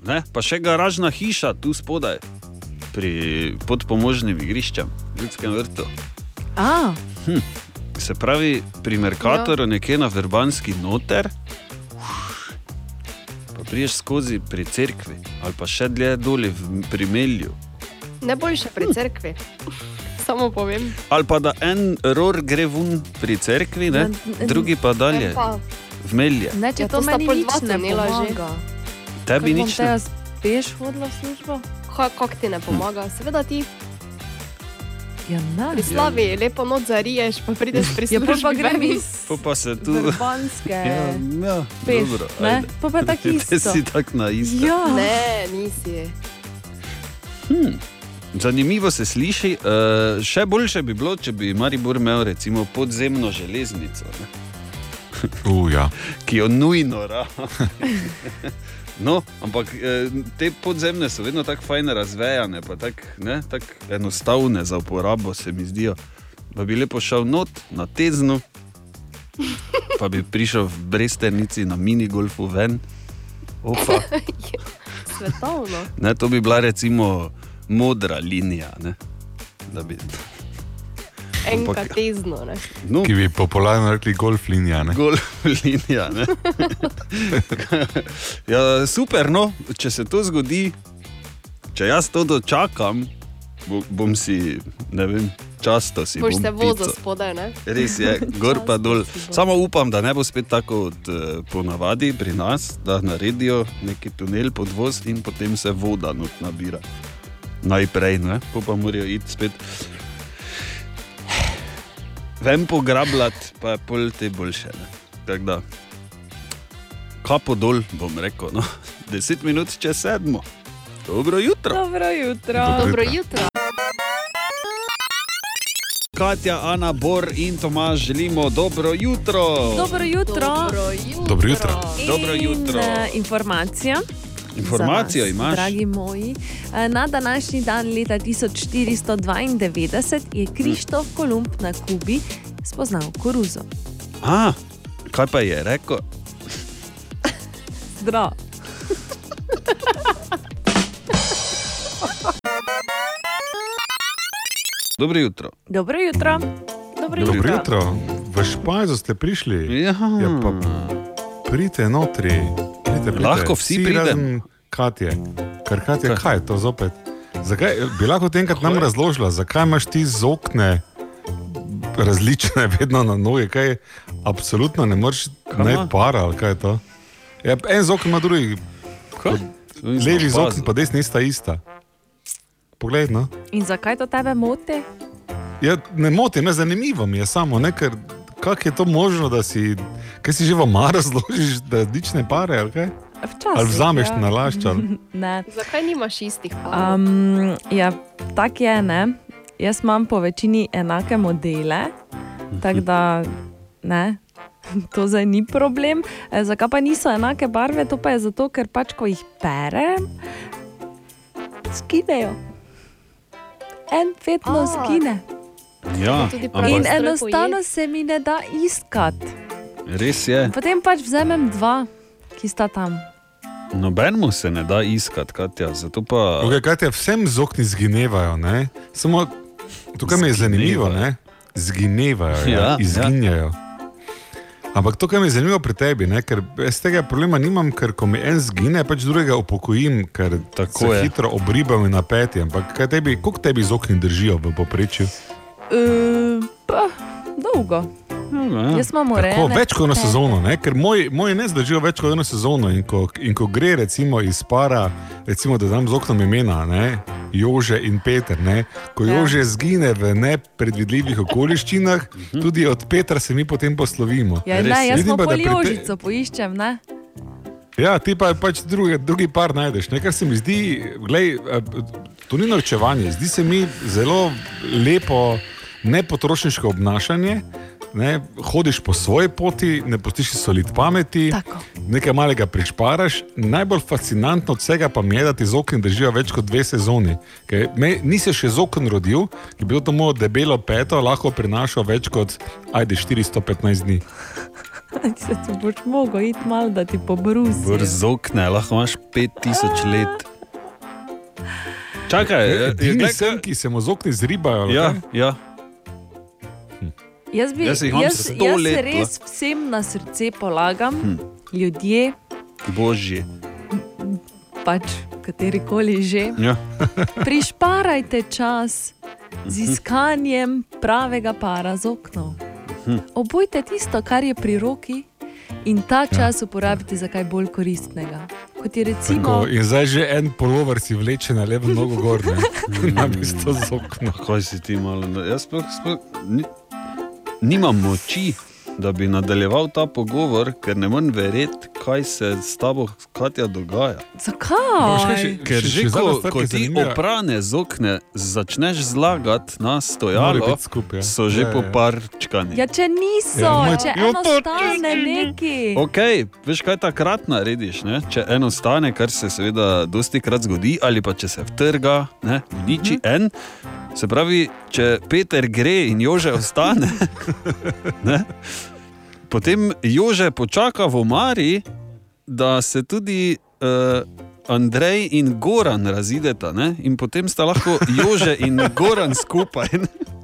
Ne, pa še garažna hiša tu spodaj, pri podpomožnem igrišču, ljudskem vrtu. A, Hm. Se pravi, pri Merkatorju, ja. nekje na Verbanski noter, pa priješ skozi pri cerkvi ali pa še dlje dolje v- pri Melju. Ne boljše pri cerkvi. Samo povem. Ali pa da en ror gre ven pri cerkvi, ne? Drugi pa dalje, Ne pa. v Melje. ne, če Ja, to to sta meni nič ne pomaga. Tebi nič bom ne. jaz peš hodila v službo? Kako ti ne pomaga? Seveda ti. Ja, ne. Pri slavi lepo noč zariješ, pa prideš pri Ja, pol pa grem iz pa se tu. Vrbanske. Ja, ja, Peš, dobro, ne? Pa pa tako Ti isto. si tako na isto. Ja. Ne, nisi. Hmm. Zanimivo se sliši. Uh, še boljše bi bilo, če bi Maribor imel recimo podzemno železnico. Ne? Uh, ja. Ki jo nujno rabi. No, ampak eh, te podzemne so vedno tako fajne razvejane, pa tako tak enostavne za uporabo, se mi zdijo. Pa bi lepo šel not na teznu, pa bi prišel v Bresternici na minigolfu ven. Opa. Svetovno. Ne, to bi bila recimo modra linija. Ne? Da bi, Enka Ampak- tezno. Ne? no, Ki bi popularno rekli golf linija. Ne? Golf linija. ne. ja, super, no, če se to zgodi, če jaz to dočakam, bo, bom si, ne vem, často si Boš se vozil spodaj, ne? Res je, gor pa dol. Samo upam, da ne bo spet tako kot eh, ponavadi pri nas, da naredijo neki tunel pod voz in potem se voda nabira. Najprej, ne? po pa morajo iti spet. Vem pograbljati, pa je pol te boljše. ne. Tako da, kapo dol, bom rekel, no. 10 minut čez sedmo. Dobro jutro. Dobro jutro. Dobro jutro. Katja, Ana, Bor in Tomaž želimo dobro jutro. Dobro jutro. Dobro jutro. Dobro jutro. Dobro In, jutro. eh, informacija. Informacijo vas, imaš? Dragi moji, Eh, na današnji dan leta 1492 je Krištof Kolumb na Kubi spoznal koruzo. A, kaj pa je rekel? Zdrav. Dobro jutro. Dobro jutro. Dobro Dobro jutro. jutro. V Špajzu ste prišli. Ja. ja pa pridite notri. Pridite, pridite. Lahko vsi pridemo. Katje. Ker Katja, kaj je to zopet? Zakaj, bi lahko enkrat nam razložila, zakaj imaš ti z okne različne, vedno na noge, kaj absolutno ne moreš najti para ali kaj je to? Ja, en z okna ima drugi. Levi z okna, pa desni sta ista. Poglej, no. In zakaj to tebe moti? Ja, ne moti, ne zanimivo mi je samo, ne, ker kako je to možno, da si, kaj si že v omar razložiš, da različne pare ali kaj? Včasih, ali vzameš ja. na lašč ali. ne. Zakaj nimaš istih parov? Um, ja, tako je, ne. Jaz imam po večini enake modele, tako da ne. To zdaj ni problem. E, zakaj pa niso enake barve? To pa je zato, ker pač, ko jih perem, skinejo. En vedno A. skine. Ja, ampak In enostavno se mi ne da iskati. res je. Potem pač vzamem dva, ki sta tam. Nobenemu se ne da iskati, Katja, zato pa. Okay, te vsem z okni zginevajo, ne? Samo tukaj mi je zanimivo, ne? Zginevajo, ja, Ja, ja. ja. izginjajo. Ampak to, kar mi je zanimivo pri tebi, ne? ker jaz tega problema nimam, ker ko mi en zgine, pač drugega upokojim, ker Tako se je. hitro obribam in napeti. Ampak kaj tebi, koliko tebi z okni držijo v poprečju? Uh, pa, dolgo. Jaz imam Tako, urejene več kot eno sezono, ne? ker moj, moj ne zdržijo več kot eno sezono. In ko, in ko gre recimo iz para, recimo, da dam z oknom imena, ne? Jože in Peter, ne? ko Ja. Jože zgine v nepredvidljivih okoliščinah, tudi od Petra se mi potem poslovimo. Ja, ne, jaz Vidim pa, da pri te- poiščem, ne? Ja, ti pa pač drugi, drugi par najdeš. Ne? Kar se mi zdi, glej, eh, to ni naučevanje, zdi se mi zelo lepo, nepotrošniško obnašanje. Ne? Hodiš po svoji poti, ne postiš solid pameti, Tako. nekaj malega prišparaš. Najbolj fascinantno od vsega pa mi je, da ti z oknom držijo več kot dve sezoni. Ker Me, nisi še z oknom rodil, ki bi to mojo debelo peto lahko prinašal več kot, ajde, 415 dni. Se ti boš mogel iti malo, da ti pobrusi. Brzokne, lahko imaš 5000 let. Čakaj, eh, Edini glej, sem, ki se mu z okni zribajo. Ja, ja. Jaz, bi, Jaz jaz, jaz let, res vsem na srce polagam, Hm. hm. ljudje, Božji. pač katerikoli že. Ja. Prišparajte čas z Mhm. iskanjem pravega para z oknom. Mhm. Obujte tisto, kar je pri roki, in ta čas uporabite za kaj bolj koristnega. Kot je recimo. Tako, in zdaj že en polover si vleče na levo nogo gor, ne? na mesto z oknom. Kaj si ti malo? Jaz sploh, sploh ni, nimam moči, da bi nadaljeval ta pogovor, ker ne morem verjeti, kaj se s tabo, Katja, dogaja. Zakaj? Ker še- že še ko, stvar, ko je ti oprane z okne začneš zlagati na stojalo, skupaj, ja. so že Ja, ja. poparčkani. Ja, če niso, Ja, če Jo, eno to- stane neki. Ok, veš kaj takrat narediš, ne? če eno stane, kar se seveda dosti krat zgodi, ali pa če se vtrga, ne? uniči en. Se pravi, če Peter gre in Jože ostane, ne? potem Jože počaka v omari, da se tudi uh, Andrej in Goran razideta, ne? in potem sta lahko Jože in Goran skupaj. ne.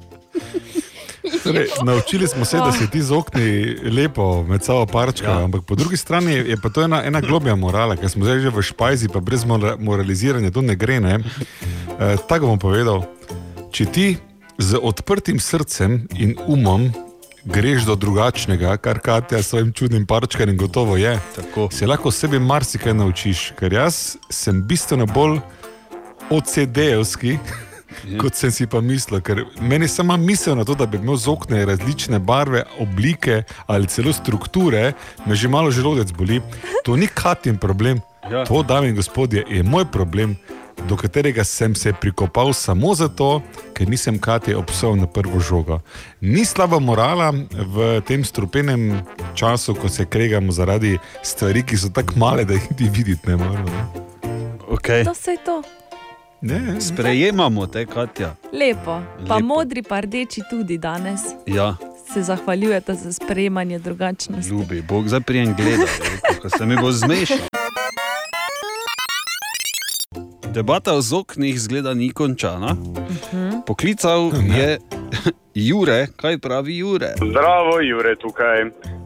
Torej, naučili smo se, da se ti z okni lepo med sabo parčkajo, ja. ampak po drugi strani je, je pa to ena, ena globja morala, ker smo zdaj že v špajzi, pa brez mora, moraliziranja to ne gre. Ne? E, tako bom povedal. Če ti z odprtim srcem in umom greš do drugačnega, kar Katja s svojim čudnim parčkanjem gotovo je, Tako. se lahko sebi marsikaj naučiš, ker jaz sem bistveno bolj OCD-ovski. Kot sem si pa mislil, ker meni sama misel na to, da bi imel z okne različne barve, oblike ali celo strukture, me že malo želodec boli. To ni katin problem. Ja. To, dame in gospodje, je moj problem, do katerega sem se prikopal samo zato, ker nisem Katje obsojal na prvo žogo. Ni slaba morala v tem strupenem času, ko se kregamo zaradi stvari, ki so tako male, da jih niti videti ne moremo. Ne? Okay. To se je to. Ne, Sprejemamo te, Katja. Lepo. Pa Lepo. modri, pa rdeči tudi danes Ja. se zahvaljujete za sprejemanje drugačnosti. Ljubi, Bog zdaj prijem gleda, ko se mi bo zmešal. Debata o oknih zgleda ni končana. Poklical je Jure, kaj pravi Jure. Zdravo, Jure, tukaj.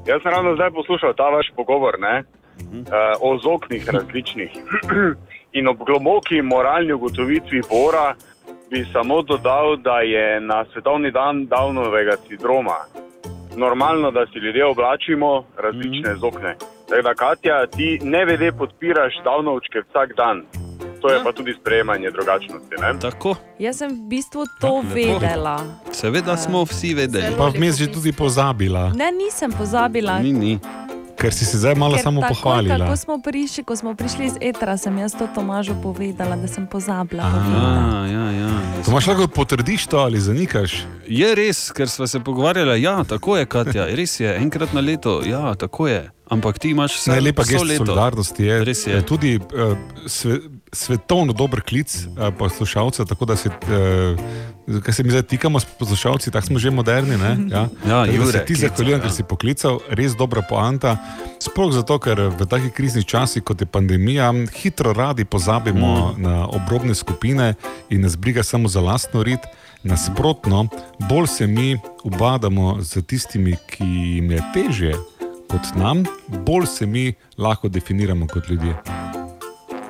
Jaz sem ravno zdaj poslušal ta vaš pogovor ne, uh, o zoknih različnih. In ob globoki moralni ugotovitvi Bora bi samo dodal, da je na svetovni dan Downovega sindroma normalno, da si ljudje oblačimo različne zokne. Tako da, Katja, ti ne vede podpiraš Downovčke vsak dan. To je pa tudi sprejemanje drugačnosti. Ne? Tako. Jaz sem v bistvu to lepo. vedela. Seveda smo vsi vedeli. Pa vmes že tudi pozabila, Ne, nisem pozabila. Ni, ni. Ker si se zdaj malo Ker samo takoj, pohvalila. Ko smo, prišli, ko smo prišli iz Etra, sem jaz to Tomažu povedala, da sem pozabila. Ja, ja, ja. To imaš lahko potrdiš to ali zanikaš? Je res, ker smo se pogovarjali, ja, tako je, Katja, res je, enkrat na leto, ja, tako je. Ampak ti imaš vse Najlepa vso gest leto. solidarnosti je, Res je. je. tudi uh, sve, svetovno dober klic uh, poslušalcev, tako da se, uh, kar se mi zdaj tikamo s poslušalci, tako smo že moderni. Ne? Ja, Ja, Tako Jure, se ti zahvaljujem, ja. ker si poklical, res dobra poanta. Sploh zato, ker v takih kriznih časih, kot je pandemija, hitro radi pozabimo mm. na obrobne skupine in nas briga samo za lastno rit. Nasprotno, bolj se mi ubadamo z tistimi, ki jim je težje kot nam, bolj se mi lahko definiramo kot ljudje.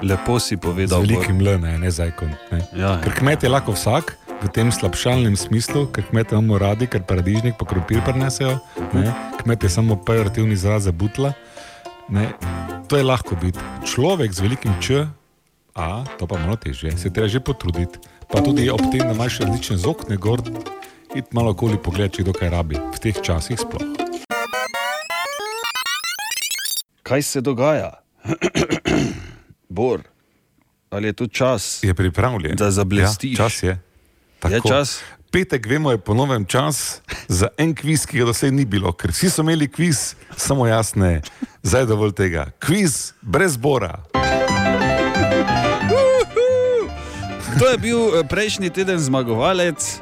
Lepo si Z povedal. velikim L, ne, ne zakon. Ne. Ja, ja. Ker kmet je lahko vsak, v tem slabšalnem smislu, ker kmete imamo radi, ker paradižnik pa krompir prenesejo, ne? kmete samo pejorativni izraz za butla. Ne? To je lahko biti. Človek z velikim č, a to pa malo težje, se treba že potruditi. Pa tudi ob tem, da imaš različne zokne gor, id malo okoli pogled, če kdo kaj rabi, v teh časih sploh. Kaj se dogaja? Bor, ali je to čas? Je pripravljen. Da zablestiš. Ja, čas je. Je čas? Petek, vemo, je ponovem čas za en kviz, ki ga do sedaj ni bilo, ker vsi so imeli kviz, samo jasne, zdaj dovolj tega. Kviz brez bora. To je bil eh, prejšnji teden zmagovalec.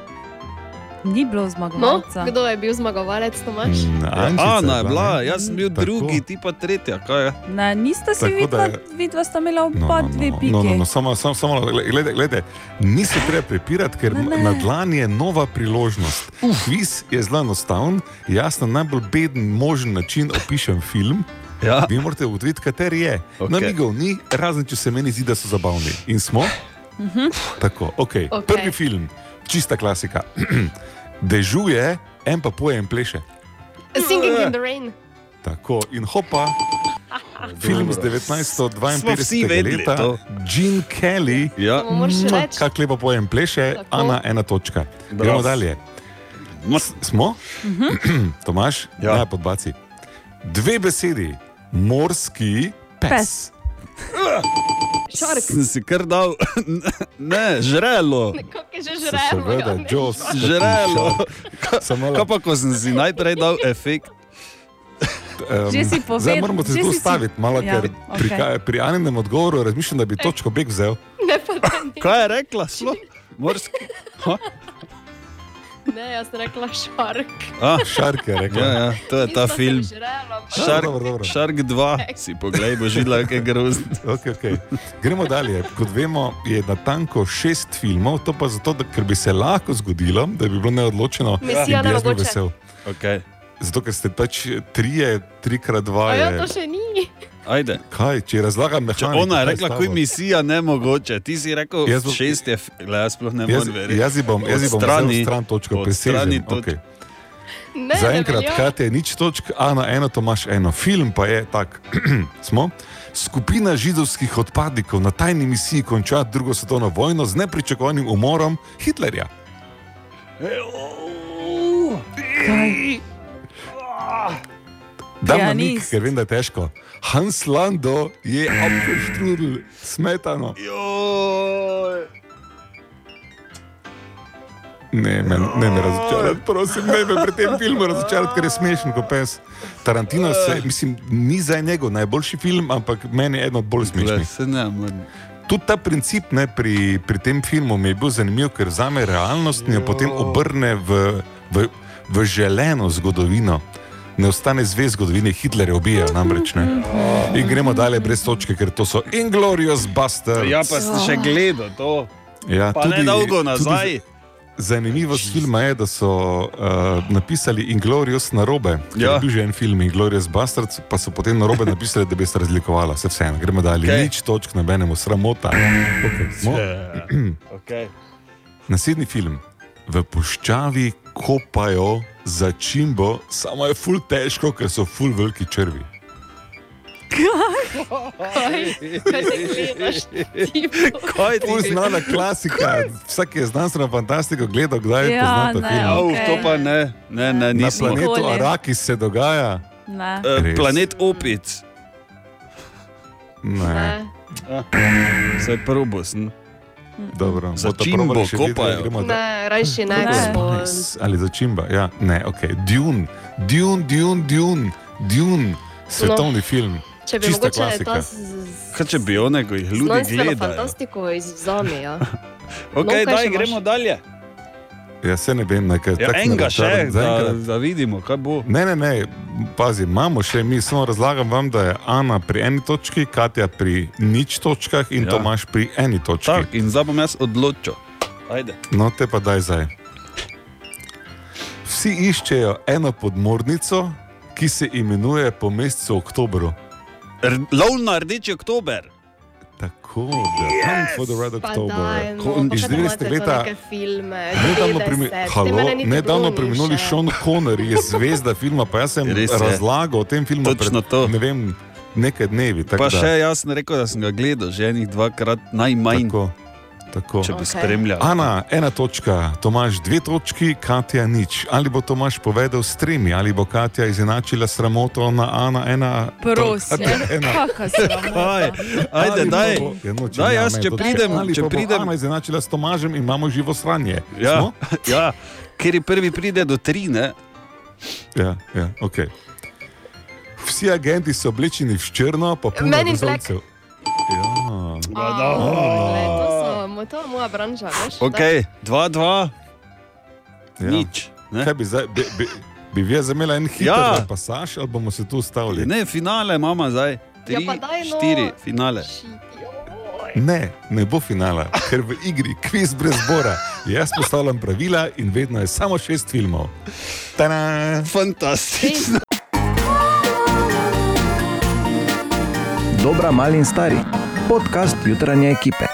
Ni bilo No, zmagovalca. kdo je bil zmagovalec, Tomaš? Mm, Ana je bila, jaz sem bil drugi, ti pa tretja. Ne, si Tako da videla, je- vidva sta imela oba dve piki. No, no, no, samo, samo, samo glede, glede, ni se treba prepirati, ker Ne, ne. na dlani je nova priložnost. Kviz je zelo enostaven, jaz na najbolj beden možen način opišem film. Ja. Vi morate ugotoviti, kateri je. Ok. Okay. Namigov ni, razen če se meni zdi, da so zabavni. In smo? Mhm. Tako, okay. Ok. Okay. Prvi film, čista klasika. Dežuje, en pa poje in pleše. Singing in the rain. Tako, in hopa. Film z Smo vsi 1952 vedeli leta. Jean Kelly, Ja. To moraš Mua, reči. Kak lepo pojem pleše, Tako. Ana, ena točka. Gremo dalje. S- Smo? Tomaš, Ja. ja. podbaci. Dve besedi, morski pes. Pes. Šark. Sem si kar dal, ne, žrelo. Kako je že Se žrelo? Seveda, Jaws. Žrelo. Kaj pa, ko sem si najprej dal efekt? Um, Že si povedal, Zdaj moramo se tu ustaviti, malo, Ja, ker pri, okay. pri Aninem odgovoru razmišljam, da bi točko beg vzel. Ne, pa ne. Kaj je rekla? Slo? Morski. Ha? Ne, jaz sem rekla šark. A, Šark je rekel. ja, ja, to je ta sem film. žrelo, Shark, Dobro, dobro. Shark 2, si poglej, boš videla, kaj je grozno. Okay, okay. Gremo dalje. Kot vemo, je na tanko šest filmov, to pa zato, da, ker bi se lahko zgodilo, da bi bilo neodločeno. Misija in bi jaz bil vesel. Okay. Zato, ker ste pač trije, trikrat dva. A ja, to še ni. Ajde. kaj, če razlagam Če mehaniko. ona je kaj rekla, ko je misija nemogoče, ti si rekel, Jaz bom- šest je, glej, jaz sploh ne Jaz, morem verjeti. jaz ji bom, jaz ji bom vzel stran točko, presežem. točko. Okay. Ne, Zaenkrat, velja. Katja je nič točk, Ana eno, Tomaš eno. Film pa je tak. Smo? Skupina židovskih odpadnikov na tajni misiji konča drugo svetovno vojno z nepričakovanim umorom Hitlerja. Da, na nik, ker vem, da je težko. Hans Lando je apelštrudel, smetano. Ne, me, ne me razočarati, prosim, ne me pri tem filmu razočarati, ker je smešen kot pes. Tarantino se, mislim, ni za njegov najboljši film, ampak meni je eden od bolj smešnih. Tudi ta princip ne, pri, pri tem filmu mi je bil zanimiv, ker vzame realnost in jo potem obrne v, v, v želeno zgodovino. Ne ostane zvez zgodovine, Hitler je ubija, namreč ne. In gremo dalje brez točke, ker to so Inglorious Busters. Ja, pa si še gledal to. Ja, Pa ne dolgo nazaj. Zanimivost filma je, da so uh, napisali Inglorious na robe. Ja. Ja. Je bil že en film Inglorious Bastards, pa so potem na robe napisali, da bi se razlikovala. Se vseeno, gremo dalje. Okay. Nič točk, nobenemu sramota. Okay, smo. Okay. Naslednji film. V puščavi kopajo za čimbo, samo je ful težko, ker so ful veliki črvi. Kaj? Ti? Kaj ti Ful znana klasika. Vsak je znanstveno fantastiko gledal, kdaj je Ja, ne, film. Au, Okej. to pa ne, ne, ne Na planetu Nikoli. Arakis se dogaja. Ne. Res. Planet opic. Ne, Ne. Zdaj probo sem. Dobro. Za kopajo. gremo dalje. Ne, rajši ne. Spice Ali za čimba? Ja, ne, ok. Dune, Dune, Dune, Dune, Dune. svetovni no. film. Če bi Čista mogoče klasika. to z- z- Kaj če bi one, ko jih ljudje znanstveno gledajo? fantastiko izvzame, ja. Ok, No, daj, gremo dalje. Ja, se ne vem, nekaj Ja, takšnega enega še, da, da vidimo, kaj bo. Ne, ne, ne, pazi, imamo še mi, samo razlagam vam, da je Ana pri eni točki, Katja pri nič točkah in ja. Tomaš pri eni točki. Tak, in zdaj bom jaz odločil. Ajde. No, te pa daj zdaj. Vsi iščejo eno podmornico, ki se imenuje po mesecu oktobru. R lov na rdeči oktober. Tako, The Hunt for the Red October. no, Ko- iz še 90 imate leta. Nedavno, 90, primi, halo, nedavno preminuli. Sean Connery je zvezda filma, pa jaz sem razlagal o tem filmu Točno pred ne vem, nekaj dnevi. Pa da- še jaz sem rekel, da sem ga gledal že enih dvakrat, najmanj. Tako, tako. Če bi okay. spremljal. Ana, ena točka, Tomaš dve točki, Katja nič. Ali bo Tomaš povedal s tremi, ali bo Katja izenačila sramoto na Ana ena. Prosim, kakšna sramota. Ajde, Ali daj. bo- Ja, no, če Daj, ne, jaz, če pridem, ali če pridem. Ana izenačila s Tomažem in imamo živo sranje. Ja, Smo? ja, ker je prvi pride do tri, ne? Ja, ja, okay. Vsi agenti so oblečeni v črno, pa Men in Black. vezalcev. Ja. Glej, to mo- To je moja branža, veš? Ok, dva, dva. Ja. Nič. Ne? Kaj bi zdaj, bi, bi, bi vi zamela en hiter Ja. pasaž, ali bomo se tu ustavili? Ne, finale imamo zdaj. Tri, Ja, daj, no. štiri, finale. Ne, ne bo finala, ker v igri kviz brez zbora. Jaz postavljam pravila in vedno je samo šest filmov. Tada! Fantastično. Dobra, mali in stari. Podcast jutranje ekipe.